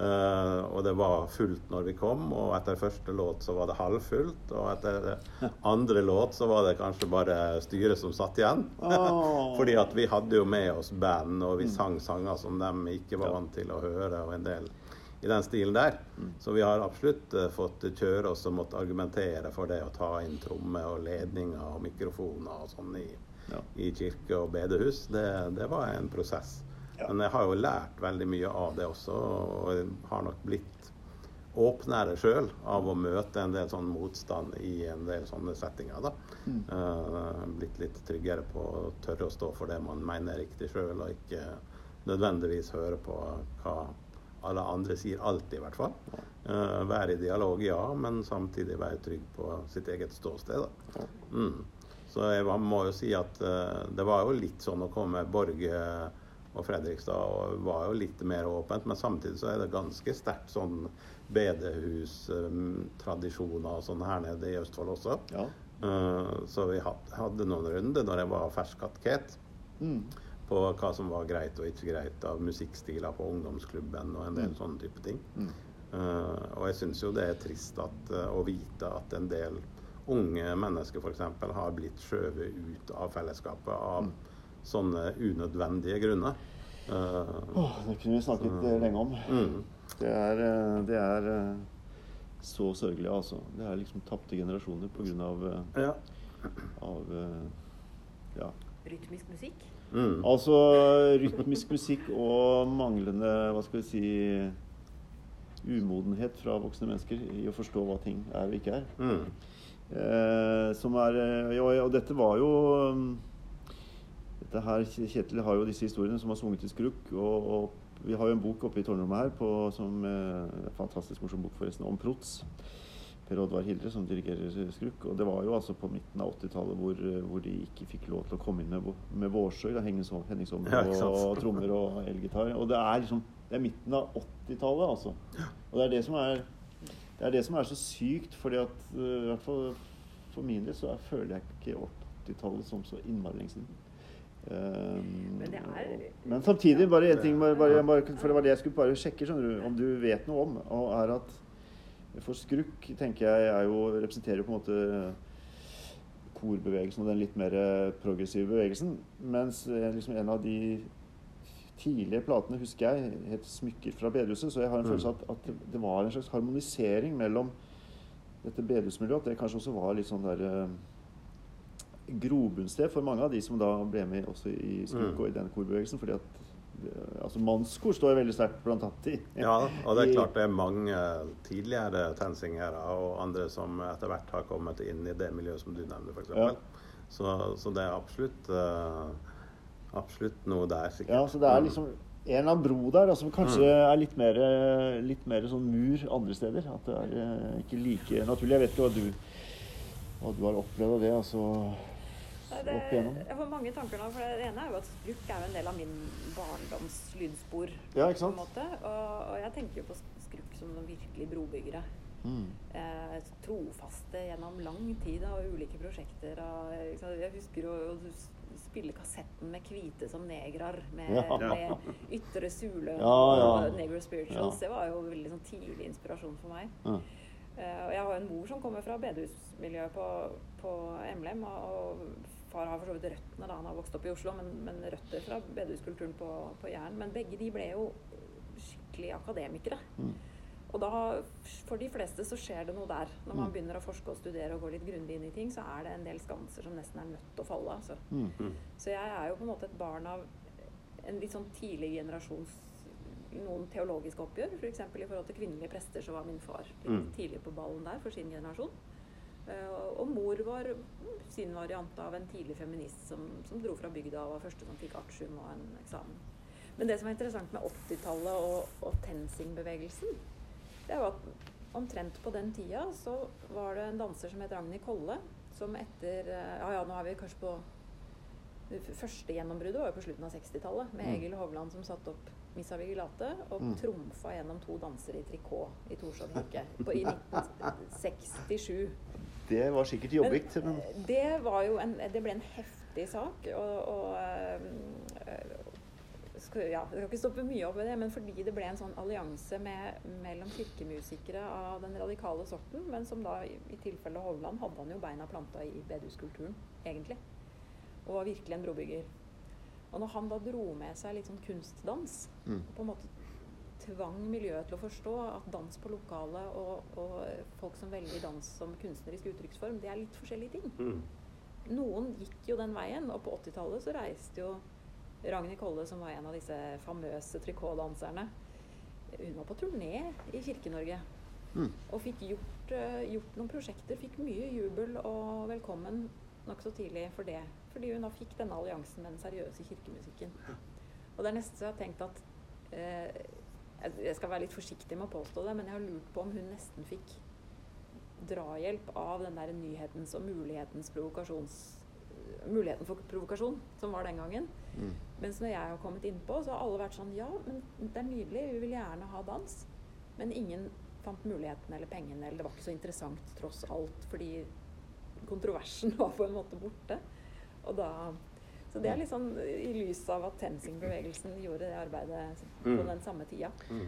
Eh, og det var fullt når vi kom, og etter første låt så var det halvfullt. Og etter andre låt så var det kanskje bare styret som satt igjen. Oh. Fordi at vi hadde jo med oss band, og vi sang sanger som de ikke var vant til å høre, og en del i den stilen der. Så vi har absolutt eh, fått kjøre oss og måtte argumentere for det å ta inn trommer og ledninger og mikrofoner og sånn i, Ja. i kirke og bedehus. Det, det var en prosess. Men jeg har jo lært veldig mye av det også, og jeg har nok blitt åpnere sjøl av å møte en del sånn motstand i en del sånne settinger. da. Eh, blitt litt tryggere på å tørre å stå for det man mener er riktig sjøl, og ikke nødvendigvis høre på hva alle andre sier alltid, i hvert fall. Uh, være i dialog, ja, men samtidig være trygg på sitt eget ståsted. da. Mm. Så jeg må jo si at uh, det var jo litt sånn å komme Borge og Fredrikstad og var jo litt mer åpent, men samtidig så er det ganske sterkt sånn bedehustradisjoner og sånn her nede i Østfold også. Ja. Eh, så vi hadde noen runder når jeg var fersk kateket Mm. på hva som var greit og ikke greit av musikkstiler på ungdomsklubben og en del sånne type ting. Mm. Eh, og jeg syns jo det er trist at, eh, å vite at en del unge mennesker f.eks. har blitt skjøvet ut av fellesskapet av sånne unødvendige grunner. Eh, Åh, det kunne vi snakket så, lenge om. mm, Det er, eh, det er eh, så sørgelig, altså. Det er liksom tapte generasjoner på grunn av, eh, ja. av eh, ja. Rytmisk musikk. Mm, Altså rytmisk musikk og manglende hva skal vi si umodenhet fra voksne mennesker i å forstå hva ting er og ikke er. mm, Eh, som er eh, og, dette var jo um, Dette her, Kjetil har jo disse historiene som har sunget i skrukk. Og, og vi har jo en bok oppe i tårnrommet her på, som eh, fantastisk morsom bok forresten, om Prots. Per Oddvar Hildre som dirigerer skrukk. Og det var jo altså på midten av 80-tallet hvor, eh, hvor de ikke fikk lov til å komme inn med, med Vårsøy, da, Henningsholm Ja, og trommer og elgitar. Og det er liksom Det er midten av 80-tallet, altså. Og det er det som er det er det som er så sykt, fordi at uh, i hvert fall for min del så er, føler jeg ikke 80-tallet som så innmari lenge siden. Um, Men det er- men samtidig, bare én ting, bare, bare, bare, for det var det jeg skulle bare sjekke, skjønner du, om du vet noe om, og er at for skrukk tenker jeg er jo, representerer på en måte korbevegelsen og den litt mer progressive bevegelsen. Mens eh, liksom en av de tidlige platene, husker jeg, het 'Smykker fra bedehuset'. Så jeg har en Mm. følelse av at, at det- det var en slags harmonisering mellom dette bedehusmiljøet. At det kanskje også var litt sånn der eh, grobunnsted for mange av de som da ble med også i skrukk Mm. og i den korbevegelsen. fordi at altså Mannskor står veldig sterkt blant annet i Ja, og det er klart det er mange tidligere tensingere og andre som etter hvert har kommet inn i det miljøet som du nevner, f.eks. Ja. Så, så det er absolutt, eh, absolutt noe der, sikkert. Ja, så det er liksom en eller annen bro der da, som kanskje er litt mer, litt mer sånn mur andre steder. At det er eh, ikke like naturlig. Jeg vet ikke hva du, hva du har opplevd av det. altså det, opp igjennom. jeg får mange tanker nå. for Det ene er jo at skrukk er jo en del av min barndoms lydspor. Ja, ikke sant? På en måte. Og, og jeg tenker jo på skrukk som noen virkelig brobyggere. Mm. Eh, trofaste gjennom lang tid av ulike prosjekter. Og, jeg husker å, å spille kassetten med hvite som negrar, med, Ja. med Ytre sule Ja, ja. og Negro Spirituals. Ja. Det var jo veldig sånn tidlig inspirasjon for meg. Ja. Eh, og jeg har en mor som kommer fra bedehusmiljøet på, på Emlem. Og, og far har for så vidt røttene, da han har vokst opp i Oslo, men, men røtter fra bedehuskulturen på, på Jæren. Men begge de ble jo skikkelig akademikere. Mm. Og da, for de fleste så skjer det noe der. Når man Mm. begynner å forske og studere og gå litt grundig inn i ting, så er det en del skanser som nesten er nødt til å falle. Altså. Mm. Så jeg er jo på en måte et barn av en litt sånn tidlig generasjons noen teologiske oppgjør. F.eks. For i forhold til kvinnelige prester så var min far litt Mm. tidlig på ballen der for sin generasjon. Eh, og- mor var sin variant av en tidlig feminist som, som dro fra bygda og var første som fikk artium og en eksamen. Men det som var interessant med 80-tallet og, og TenSing-bevegelsen, det var at omtrent på den tida så var det en danser som het Ragnhild Kolle, som etter eh, Ja ja, nå er vi kanskje på det første gjennombruddet var jo på slutten av 60-tallet, med Mm. Egil Hovland som satte opp Missa Vigilate og Mm. trumfa gjennom to dansere i trikot i Torshov kirke i 1967. Det var sikkert jobbigt, men Men det var jo en Det ble en heftig sak, og, og eh, skal, ja, Jeg skal ikke stoppe mye opp ved det, men fordi det ble en sånn allianse med, mellom kirkemusikere av den radikale sorten, men som da i, i tilfelle Hovland hadde han jo beina planta i bedehuskulturen, egentlig. Og var virkelig en brobygger. Og når han da dro med seg litt sånn kunstdans, Mm. på en måte tvang miljøet til å forstå at dans på lokalet og, og folk som velger dans som kunstnerisk uttrykksform, det er litt forskjellige ting. Mm. Noen gikk jo den veien, og på 80-tallet så reiste jo Ragnhild Kolle, som var en av disse famøse trikotdanserne, hun var på turné i Kirke-Norge. Mm. Og fikk gjort, eh, gjort noen prosjekter. Fikk mye jubel og velkommen nokså tidlig for det. Fordi hun da fikk denne alliansen med den seriøse kirkemusikken. Og det er nesten så jeg har tenkt at eh, jeg- skal være litt forsiktig med å påstå det, men jeg har lurt på om hun nesten fikk drahjelp av den der nyhetens og mulighetens muligheten for provokasjon som var den gangen. Mm. Mens når jeg har kommet innpå, så har alle vært sånn Ja, men det er nydelig, vi vil gjerne ha dans. Men ingen fant muligheten eller pengene, eller det var ikke så interessant tross alt, fordi kontroversen var på en måte borte. Og da Så det er litt sånn i lys av at TenSing-bevegelsen gjorde det arbeidet på Mm. den samme tida. Mm.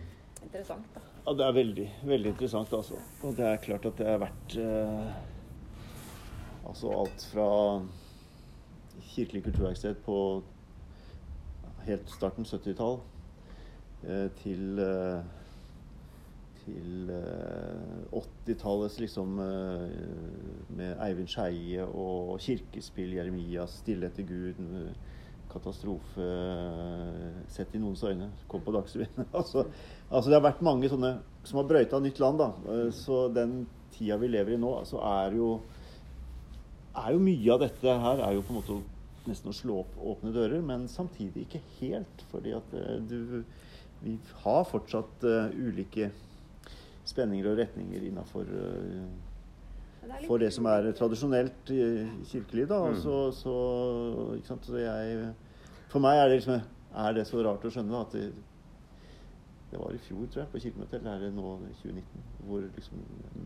Interessant, da. Ja, det er veldig, veldig interessant, altså. Og det er klart at det er verdt eh, Altså alt fra Kirkelig kulturverksted på helt starten 70-tall eh, til eh, til eh, 80-tallets liksom eh, med Eivind Skeie og kirkespill, Jeremias, 'Stille etter Gud', eh, katastrofe eh, sett i noens øyne. Kom på Dagsrevyen. altså, altså det har vært mange sånne som har brøyta nytt land, da. Eh, Så den tida vi lever i nå, så er jo er jo mye av dette her er jo på en måte nesten å slå opp åpne dører, men samtidig ikke helt. Fordi at eh, du Vi har fortsatt uh, ulike spenninger og retninger innafor litt for det som er tradisjonelt eh, kirkelig, da. Og Mm. så, så, ikke sant? så jeg For meg er det liksom Er det så rart å skjønne da, at det, det var i fjor, tror jeg, på Kirkemøtet, eller er det nå i 2019, hvor liksom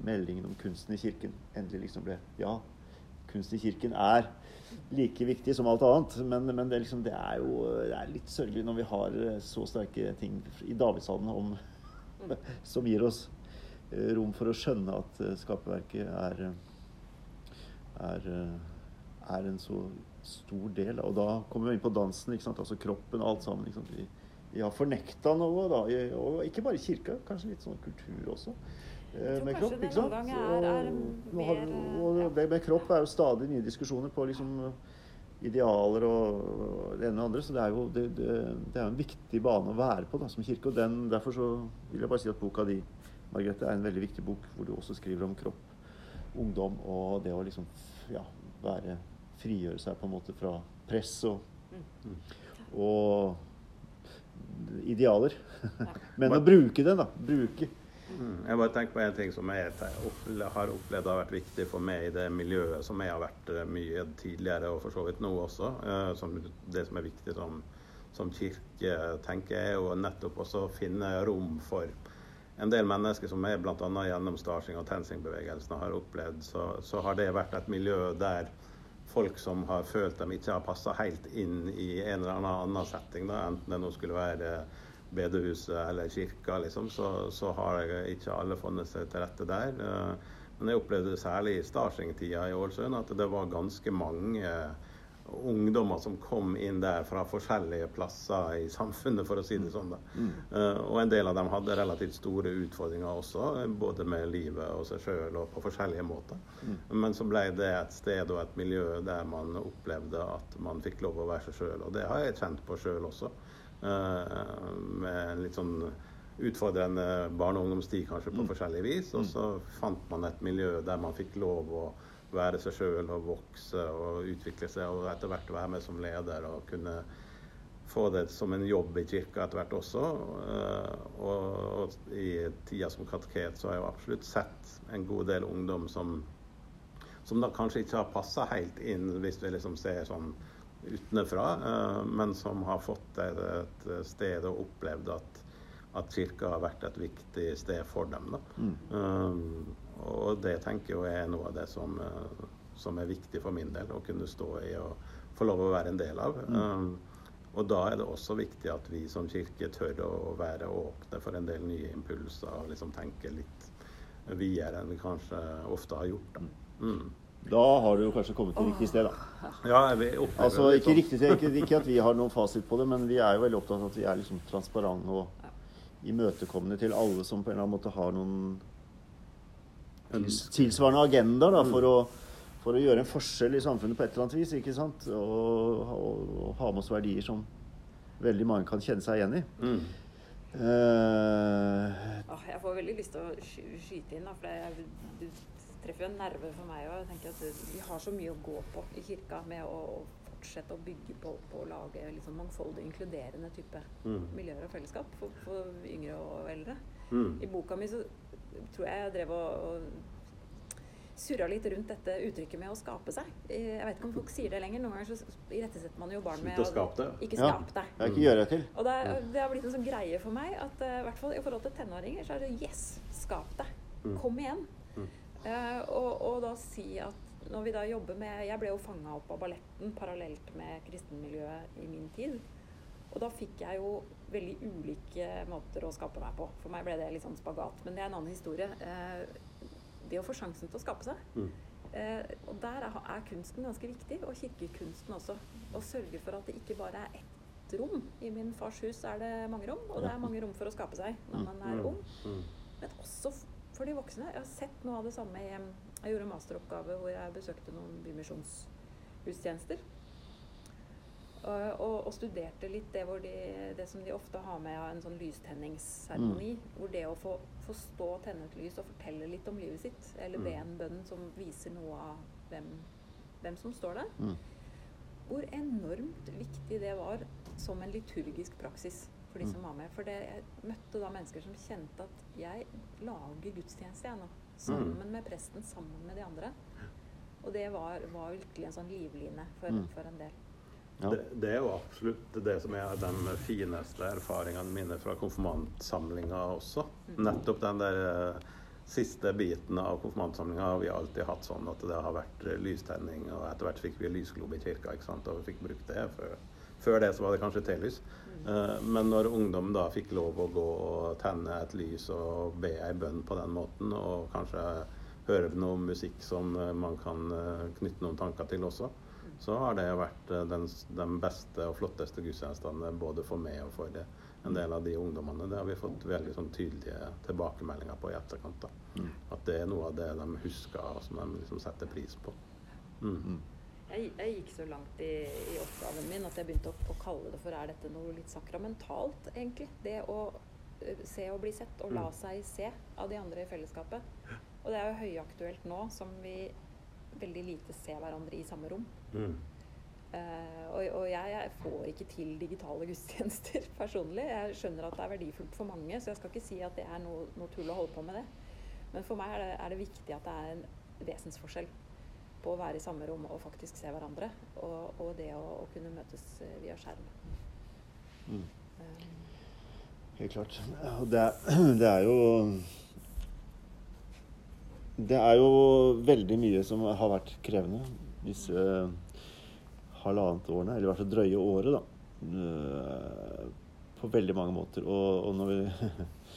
meldingen om kunsten i kirken endelig liksom ble Ja, kunst i kirken er like viktig som alt annet, men, men det, liksom, det er jo det er litt sørgelig når vi har eh, så sterke ting i Davidshallen som gir oss eh, rom for å skjønne at eh, skaperverket er, eh, er, eh, er en så stor del. Og da kommer vi inn på dansen, altså kroppen og alt sammen. Vi, vi har fornekta noe, da, og ikke bare kirka, kanskje litt sånn kultur også. eh, Med kropp, ikke sant? er- er mer, og, og det med kropp er jo stadig nye diskusjoner på liksom idealer og og det ene og andre. Så det er jo det, det, det er en viktig bane å være på da, som kirke. Og den, derfor så vil jeg bare si at boka di, Margrethe, er en veldig viktig bok hvor du også skriver om kropp, ungdom og det å liksom ja, være Frigjøre seg på en måte fra press og, Mm. og idealer. Men å bruke det, da. Bruke. Mm. Jeg bare tenker på en ting som jeg opple- har opplevd har vært viktig for meg i det miljøet som jeg har vært eh, mye tidligere, og for så vidt nå også. eh, Som det som er viktig som, som kirke, tenker jeg, er jo nettopp også å finne rom for en del mennesker som er bl.a. gjennom Starsing og TenSing-bevegelsen har opplevd, så, så har det vært et miljø der folk som har følt de ikke har passa helt inn i en eller annen annen setting, da, enten det nå skulle være bedehuset eller kirka, liksom, så, så, har ikke alle funnet seg til rette der. Eh, men jeg opplevde særlig i Starsing-tida i Ålesund at det var ganske mange ungdommer som kom inn der fra forskjellige plasser i samfunnet, for å si det sånn. da. Mm. Uh, og en del av dem hadde relativt store utfordringer også, både med livet og seg sjøl og på forskjellige måter. Mm. Men så ble det et sted og et miljø der man opplevde at man fikk lov å være seg sjøl. Og det har jeg kjent på sjøl også, uh, med en litt sånn utfordrende barne- og ungdomstid kanskje på mm. forskjellig vis. Og mm. så fant man et miljø der man fikk lov å være seg sjøl og vokse og utvikle seg, og etter hvert være med som leder og kunne få det som en jobb i kirka etter hvert også. Eh, og, og i tida som kateket så har jeg jo absolutt sett en god del ungdom som, som da kanskje ikke har passa helt inn, hvis vi liksom ser sånn utenfra, eh, men som har fått et sted og opplevd at, at kirka har vært et viktig sted for dem. Da. Mm. Um, og det tenker jeg er noe av det som, eh, som, er viktig for min del, å kunne stå i og få lov å være en del av. Mm. Um, og da er det også viktig at vi som kirke tør å være åpne for en del nye impulser og liksom tenke litt videre enn vi kanskje ofte har gjort. Da. Mm. Da har du kanskje kommet til riktig sted, da. Ja, altså, ikke, riktig sted, ikke, ikke, at vi har noen fasit på det, men vi er jo veldig opptatt av at vi er liksom transparente og imøtekommende til alle som på en eller annen måte har noen tilsvarende agendaer da, for, å, for, å, gjøre en forskjell i samfunnet på et eller annet vis. ikke sant? Og, og, og ha med oss verdier som veldig mange kan kjenne seg igjen i. Mm. Uh, jeg får veldig lyst til å skyte inn, da, for det, du treffer jo en nerve for meg òg. Vi har så mye å gå på i kirka med å fortsette å bygge på, på å lage liksom mangfoldig, inkluderende type mm. miljøer og fellesskap for, for yngre og eldre. Mm. I boka mi så tror jeg jeg drev og, og surra litt rundt dette uttrykket med å skape seg. Jeg vet ikke om folk sier det lenger. Noen ganger så irettesetter man jo barn med å skape det. ikke skape deg. Ja, ikke gjøre det til. Og det, det, har blitt en sånn greie for meg at uh, i hvert fall i forhold til tenåringer så er det yes, skap deg. Mm. Kom igjen. Uh, og, og, da si at når vi da jobber med Jeg ble jo fanga opp av balletten parallelt med kristenmiljøet i min tid. Og da fikk jeg jo veldig ulike måter å skape meg på. For meg ble det litt sånn spagat. Men det er en annen historie. Eh, det å få sjansen til å skape seg. Mm. Eh, og der er, kunsten ganske viktig, og kirkekunsten også. Å sørge for at det ikke bare er ett rom. I min fars hus er det mange rom, og det er mange rom for å skape seg når man er mm. ung. Mm. Men også for de voksne. Jeg har sett noe av det samme i Jeg gjorde en masteroppgave hvor jeg besøkte noen bymisjonsgudstjenester. Og, og, studerte litt det, de, det, som de ofte har med av en sånn lystenningsseremoni. Mm. Hvor det å få, få, stå og tenne et lys og fortelle litt om livet sitt, eller be mm. en bønn som viser noe av hvem, hvem som står der, mm. hvor enormt viktig det var som en liturgisk praksis for de mm. som var med. For det, jeg møtte da mennesker som kjente at jeg lager gudstjeneste, jeg nå. Sammen mm. med presten, sammen med de andre. Og det var, var virkelig en sånn livline for, for en del. Ja. Det, det, er jo absolutt det som er de fineste erfaringene mine fra konfirmantsamlinga også. Mm. Nettopp den der uh, siste biten av konfirmantsamlinga har vi alltid hatt sånn at det har vært uh, lystenning, og etter hvert fikk vi lysglobe i kirka, ikke sant? og vi fikk brukt det. Før, før det så var det kanskje telys. Uh, men når ungdom da fikk lov å gå og tenne et lys og be ei bønn på den måten, og kanskje høre noe musikk som man kan knytte noen tanker til også, så har det vært eh, den, den beste og flotteste gudstjenestene både for meg og for en del av de ungdommene. Det har vi fått veldig sånn tydelige tilbakemeldinger på i etterkant. Mm. At det er noe av det de husker, og som de liksom setter pris på. Mm. mm. Jeg, jeg, gikk så langt i, i, oppgaven min at jeg begynte å, å, kalle det for er dette noe litt sakramentalt, egentlig. Det å uh, se og bli sett, og la mm. seg se av de andre i fellesskapet. Og det er jo høyaktuelt nå som vi veldig lite se hverandre i samme rom. Mm. Uh, og, og jeg, jeg, får ikke til digitale gudstjenester personlig. Jeg skjønner at det er verdifullt for mange, så jeg skal ikke si at det er noe, noe tull å holde på med det. Men for meg er det, er det, viktig at det er en vesensforskjell på å være i samme rom og faktisk se hverandre, og, og det å, å, kunne møtes eh, via skjerm. Mm. Um. Helt klart. Det er, det er jo det er jo veldig mye som har vært krevende disse uh, halvannet årene, eller i hvert fall drøye året, da. Uh, på veldig mange måter. Og, og når, vi,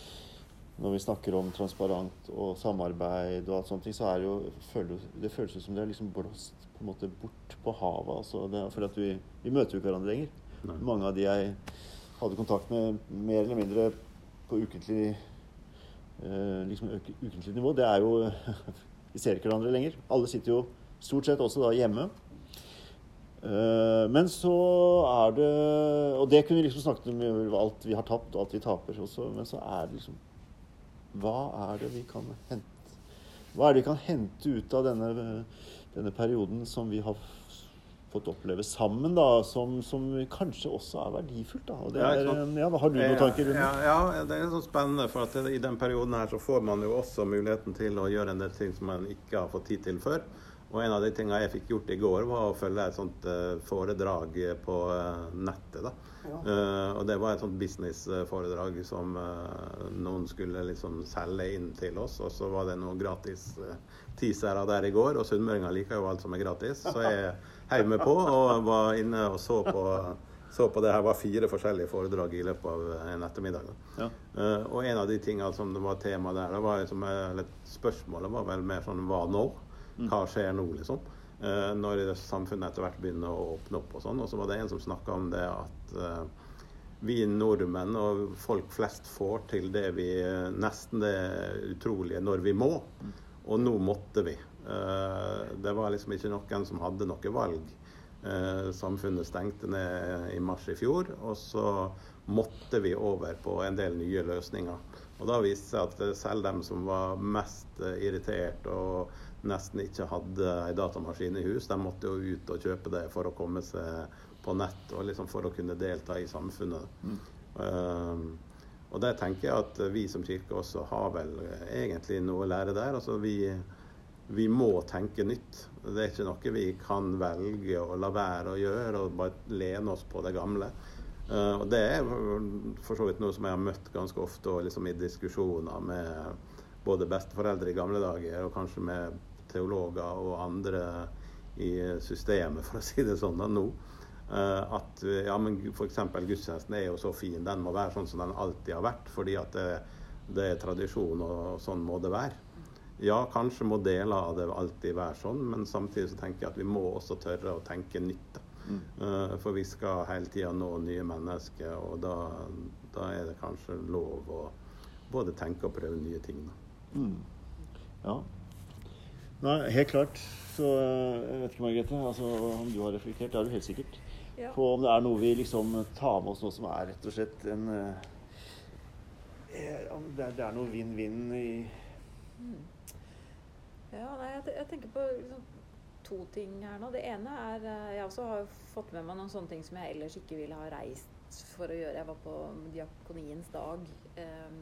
når vi snakker om transparent og samarbeid og alt sånt, så er det jo det føles som det er liksom blåst på en måte bort på havet. Altså det, for at vi, vi møter jo ikke hverandre lenger. Nei. Mange av de jeg hadde kontakt med mer eller mindre på ukentlig eh, liksom ukentlig nivå, det er jo Vi ser ikke hverandre lenger. Alle sitter jo stort sett også da hjemme. Eh, men så er det Og det kunne vi liksom snakket om alt vi har tapt, og alt vi taper også, men så er det liksom Hva er det vi kan hente Hva er det vi kan hente ut av denne, denne perioden som vi har fått oppleve sammen, da, som, som kanskje også er verdifullt, da. Og det Ja, er, ja, har du noen tanker rundt ja, det? ja, det er sånn spennende. For at i den perioden her så får man jo også muligheten til å gjøre en del ting som man ikke har fått tid til før. Og en av de tingene jeg fikk gjort i går, var å følge et sånt eh, foredrag på eh, nettet. da. Eh, og det var et sånt businessforedrag som noen skulle liksom selge inn til oss. Og så var det noen gratis uh, teasere der i går, og sunnmøringer liker jo alt som er gratis. Så jeg heiv meg på og var inne og så på, så på det her var fire forskjellige foredrag i løpet av en ettermiddag. Ja. Uh, og en av de tingene som det var tema der, det var liksom, eh, spørsmålet var vel mer sånn hva nå? Hva skjer nå, liksom? Uh, når det samfunnet etter hvert begynner å åpne opp og sånn. Og så var det en som snakka om det at uh, vi nordmenn og folk flest får til det vi nesten det utrolige når vi må. Og nå måtte vi. Eh, det var liksom ikke noen som hadde noe valg. Eh, samfunnet stengte ned i mars i fjor, og så måtte vi over på en del nye løsninger. Og da viste det seg at eh, selv dem som var mest irritert og nesten ikke hadde ei datamaskin i hus, de måtte jo ut og kjøpe det for å komme seg på nett og liksom for å kunne delta i samfunnet. Eh, og der tenker jeg at vi som kirke også har vel egentlig noe å lære der. Altså vi, vi må tenke nytt. Det er ikke noe vi kan velge å la være å gjøre og bare lene oss på det gamle. Eh, og det er for så vidt noe som jeg har møtt ganske ofte og liksom i diskusjoner med både besteforeldre i gamle dager og kanskje med teologer og andre i systemet, for å si det sånn da, nå. Eh, at ja, men f.eks. gudstjenesten er jo så fin, den må være sånn som den alltid har vært. Fordi at det, det er tradisjon, og sånn må det være. Ja, kanskje må deler av det alltid være sånn, men samtidig så tenker jeg at vi må også tørre å tenke nytt. Mm. Uh, For vi skal hele tida nå nye mennesker, og da, da er det kanskje lov å både tenke og prøve nye ting. Mm. Ja. Nei, helt klart. Så eh, jeg vet ikke, Margrethe, altså, om du har reflektert. Det har du helt sikkert. Ja. På om det er noe vi liksom tar med oss nå som er rett og slett en eh, om det, er, det er noe vinn-vinn i Ja, nei, jeg, jeg tenker på liksom, to ting her nå. Det ene er eh, Jeg også har fått med meg noen sånne ting som jeg ellers ikke ville ha reist for å gjøre. Jeg var på Diakoniens dag eh,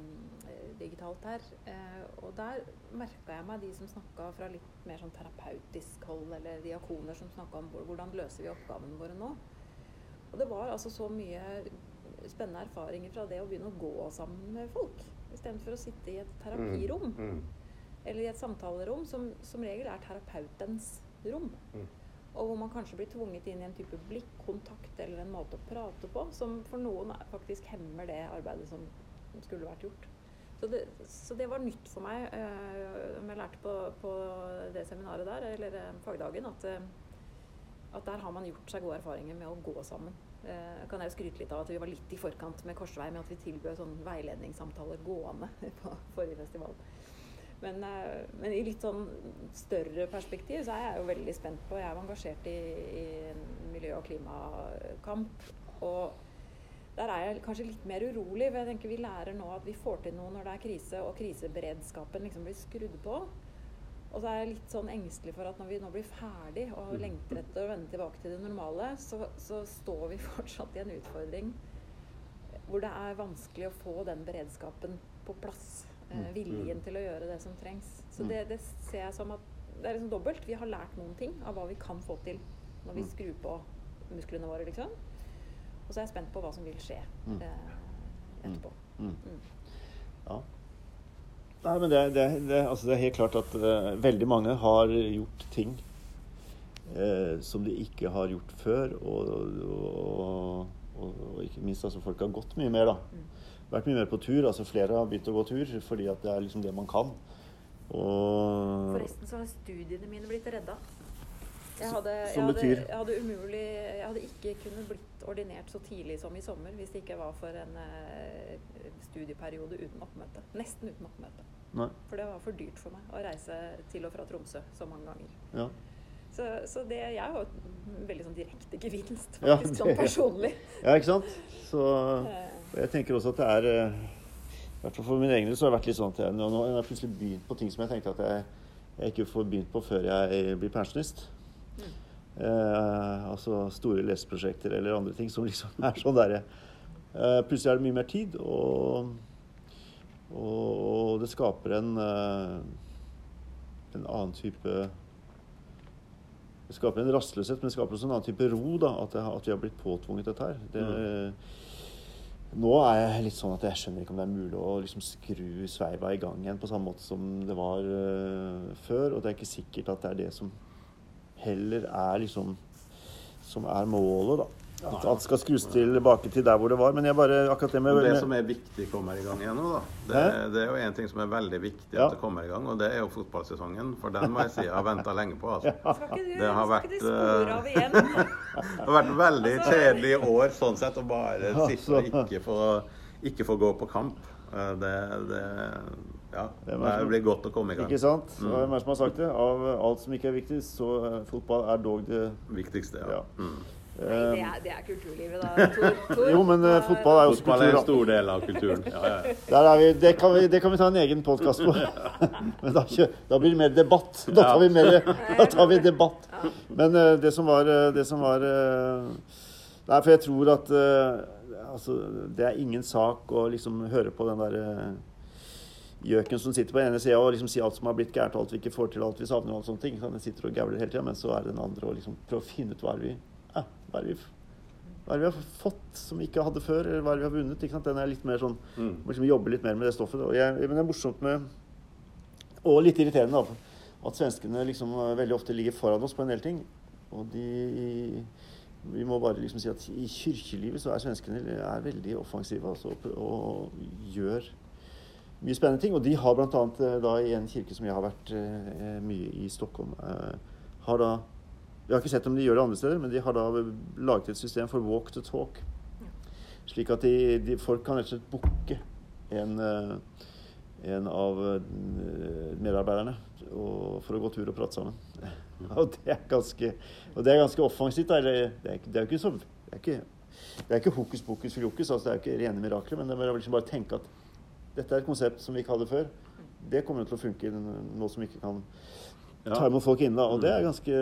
digitalt her. Eh, og der merka jeg meg de som snakka fra litt mer sånn terapeutisk hold, eller diakoner som snakka om hvor- hvordan løser vi oppgavene våre nå. Og det var altså så mye spennende erfaringer fra det å begynne å gå sammen med folk. Istedenfor å sitte i et terapirom Mm. Eller i et samtalerom som som regel er terapeutens rom. Mm. Og hvor man kanskje blir tvunget inn i en type blikkontakt eller en måte å prate på som for noen faktisk hemmer det arbeidet som skulle vært gjort. Så det, så det var nytt for meg. eh, jeg lærte på, på det seminaret der, eller eh, fagdagen, at, eh, at der har man gjort seg gode erfaringer med å gå sammen. Eh, kan jeg skryte litt av at vi var litt i forkant med Korsvei med at vi tilbød sånn veiledningssamtaler gående på forrige festival. Men, eh, men i litt sånn større perspektiv så er jeg jo veldig spent på Jeg er jo engasjert i, i miljø- og klimakamp. Og der er jeg kanskje litt mer urolig. For jeg tenker vi lærer nå at vi får til noe når det er krise, og kriseberedskapen liksom blir skrudd på. Og så er jeg litt sånn engstelig for at når vi nå blir ferdig og lengter etter å vende tilbake til det normale, så, så står vi fortsatt i en utfordring hvor det er vanskelig å få den beredskapen på plass. Eh, viljen til å gjøre det som trengs. Så det, det ser jeg som at det er liksom dobbelt. Vi har lært noen ting av hva vi kan få til når vi skrur på musklene våre, liksom. Og så er jeg spent på hva som vil skje eh, etterpå. Mm. Mm. Ja. Nei, men det, det, det, altså det er helt klart at uh, veldig mange har gjort ting uh, som de ikke har gjort før. Og, og, og, og ikke, minst altså folk har gått mye mer, da. Vært mye mer på tur. altså Flere har begynt å gå tur fordi at det er liksom det man kan. Og Forresten så har studiene mine blitt redda. Jeg hadde, jeg, Som hadde, betyr? jeg hadde umulig Jeg hadde ikke kunnet blitt ordinert så tidlig som i sommer hvis det ikke var for en uh, studieperiode uten oppmøte. Nesten uten oppmøte. Nei. For det var for dyrt for meg å reise til og fra Tromsø så mange ganger. Ja. Så, så det jeg har jo veldig sånn direkte gevinst, Ja, faktisk, det- sånn personlig. ja, ikke sant? Så Eh, og jeg tenker også at det er eh, I hvert fall for min egen del så har det vært litt sånn at jeg, nå nå har jeg plutselig begynt på ting som jeg tenkte at jeg, jeg ikke får begynt på før jeg blir pensjonist. Mm. Eh, altså store leseprosjekter eller andre ting som liksom er sånn derre eh, Plutselig er det mye mer tid, og, og, og det skaper en eh, en annen type Det skaper en rastløshet, men det skaper også en annen type ro. da, At, det, at vi har blitt påtvunget dette her. Det, Nå er jeg litt sånn at jeg skjønner ikke om det er mulig å liksom skru sveiva i gang igjen på samme måte som det var uh, før. Og det er ikke sikkert at det er det som heller er liksom Som er målet, da. At alt skal skrus tilbake til der hvor det var. Men jeg bare akkurat det med, det som er viktig kommer i gang igjen nå, da. Det, det er jo en ting som er veldig viktig Ja. at det kommer i gang, og det er jo fotballsesongen. For den må jeg si jeg har venta lenge på. altså. skal ikke du, Det har skal vært, ikke du spore av igjen? Det har vært veldig Altså- kjedelig år sånn sett å bare sitte og ikke få, ikke få gå på kamp. Eh, Det, det Ja. Det Det blir godt å komme i gang. Ikke sant? Mm. Hvem er det som har sagt det? Av alt som ikke er viktig, så eh, fotball er dog det Viktigste, Ja. ja. Mm. Nei, det er, det er kulturlivet, da. Tor, Tor. Jo, men uh, fotball er jo også Fotball er en stor del av kulturen. Ja, ja. Der er vi, det, kan vi, det kan vi ta en egen podkast på. Men da, da blir det mer debatt. Da tar vi, mer, da tar vi debatt. Men uh, det som var, eh, det som var uh, Nei, for jeg tror at altså, det er ingen sak å liksom høre på den der eh, gjøken som sitter på den ene sida og liksom sier alt som har blitt gærent, alt vi ikke får til, alt vi savner og alt sånne ting. Den sitter og gauler hele tida, men så er det den andre å liksom prøve å finne ut hva er vi ja, hva er vi hva er det vi har fått som vi ikke hadde før, eller hva er det vi har vunnet? ikke sant? Den er litt mer sånn Mm. liksom jobbe litt mer med det stoffet. Og jeg, men det er morsomt med Og litt irriterende, da. At svenskene liksom eh, veldig ofte ligger foran oss på en del ting. Og de Vi må bare liksom si at i kirkelivet så er svenskene er veldig offensive altså, og, og gjør mye spennende ting. Og de har bl.a. da i en kirke som jeg har vært eh, mye i Stockholm, eh, har da Jeg har ikke sett om de gjør det andre steder, men de har da laget et system for walk to talk. Slik at de, de, folk kan rett og slett booke en, eh, en av eh, medarbeiderne og, for å gå tur og prate sammen. Og det er ganske, og det er ganske offensivt. det, er, ikke- det er ikke så det er ikke, det er ikke hokus pokus filokus, altså det er ikke rene mirakler, men det er liksom bare å tenke at dette er et konsept som vi ikke hadde før. Det kommer til å funke nå som vi ikke kan Ja. ta imot folk inne. Og det er ganske,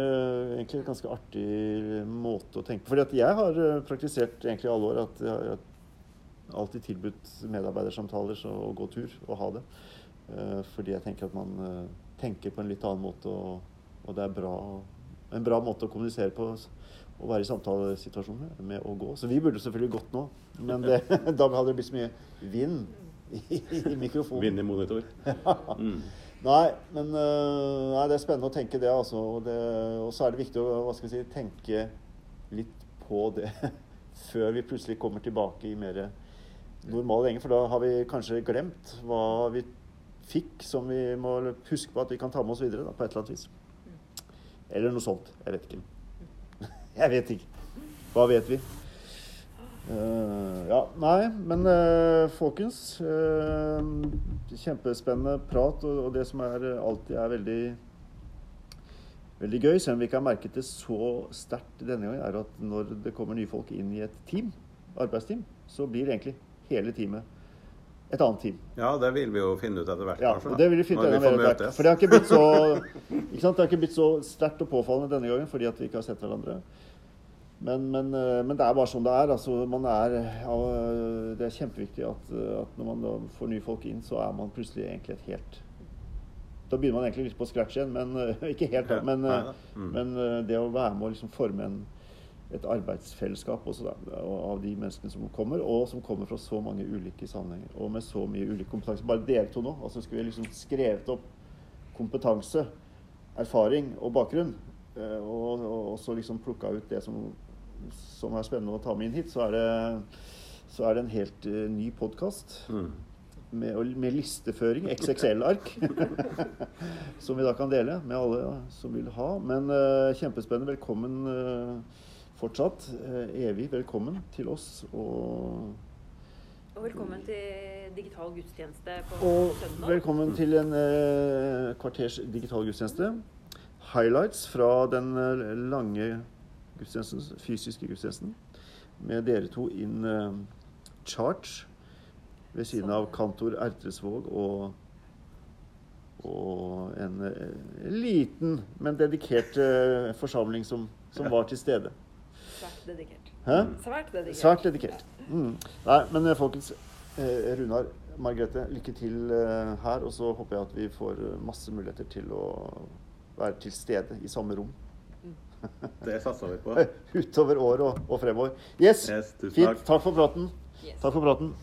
egentlig en ganske artig måte å tenke på. Fordi jeg har eh, praktisert egentlig i alle år at jeg har alltid tilbudt medarbeidersamtaler så, å gå tur og ha det. Eh, fordi jeg tenker at man eh, tenker på en litt annen måte, og, og det er bra, en bra måte å kommunisere på. Å være i samtalesituasjoner med å gå. Så vi burde selvfølgelig gått nå, men det, da hadde det blitt så mye vind i, i mikrofonen. Vind i monitor. Mm. Nei, men øh, nei, det er spennende å tenke det, altså. Og, så er det viktig å hva skal jeg si, tenke litt på det før vi plutselig kommer tilbake i mer normale gjeng. For da har vi kanskje glemt hva vi fikk som vi må huske på at vi kan ta med oss videre da, på et eller annet vis. Eller noe sånt. Jeg vet ikke. Jeg vet ikke. Hva vet vi? Eh, ja, nei, men uh, folkens Uh, Kjempespennende prat, og, og det som er alltid er veldig Veldig gøy, selv om vi ikke har merket det så sterkt denne gangen, er at når det kommer nye folk inn i et team, arbeidsteam, så blir egentlig hele teamet et annet team. Ja, det vil vi jo finne ut etter hvert, Ja, kanskje. og det vil vi finne mer etter hvert. For det har ikke blitt så ikke sant? Det har ikke blitt så sterkt og påfallende denne gangen fordi at vi ikke har sett hverandre. Men, men, eh, men det er bare sånn det er. Altså, man er det er kjempeviktig at, at når man får nye folk inn, så er man plutselig egentlig et helt Da begynner man egentlig litt på scratch igjen, men eh, ikke helt, da. Men, eh. Mm. men det å være med å liksom forme en, et arbeidsfellesskap også da, av de menneskene som kommer, og som kommer fra så mange ulike sammenhenger, og med så mye ulik kompetanse. Bare dere to nå. altså Skulle vi liksom skrevet opp kompetanse, erfaring og bakgrunn, og, og, og så liksom plukka ut det som, som er spennende å ta med inn hit, så er det så er det en helt uh, ny podkast Mm. med, med listeføring, XXL-ark, som vi da kan dele med alle som vil ha. Men uh, kjempespennende. Velkommen uh, fortsatt. Evig velkommen til oss. Og, Og velkommen til digital gudstjeneste på og søndag. velkommen til en kvarters digital gudstjeneste. Highlights fra den lange gudstjenesten, fysiske gudstjenesten, med dere to in uh, charge ved siden av kantor Ertresvåg og, og en eh, liten, men dedikert uh, forsamling som, som var til stede. Svært dedikert. Hæ? Svært dedikert. Svært dedikert. Mm. Nei, men folkens. Eh, Runar, Margrethe, lykke til eh, her. Og så håper jeg at vi får masse muligheter til å være til stede i samme rom. Det satser vi på. Utover året og, og fremover. Yes! Yes, tusen Fint. takk. Takk for praten. Yes. Takk for praten.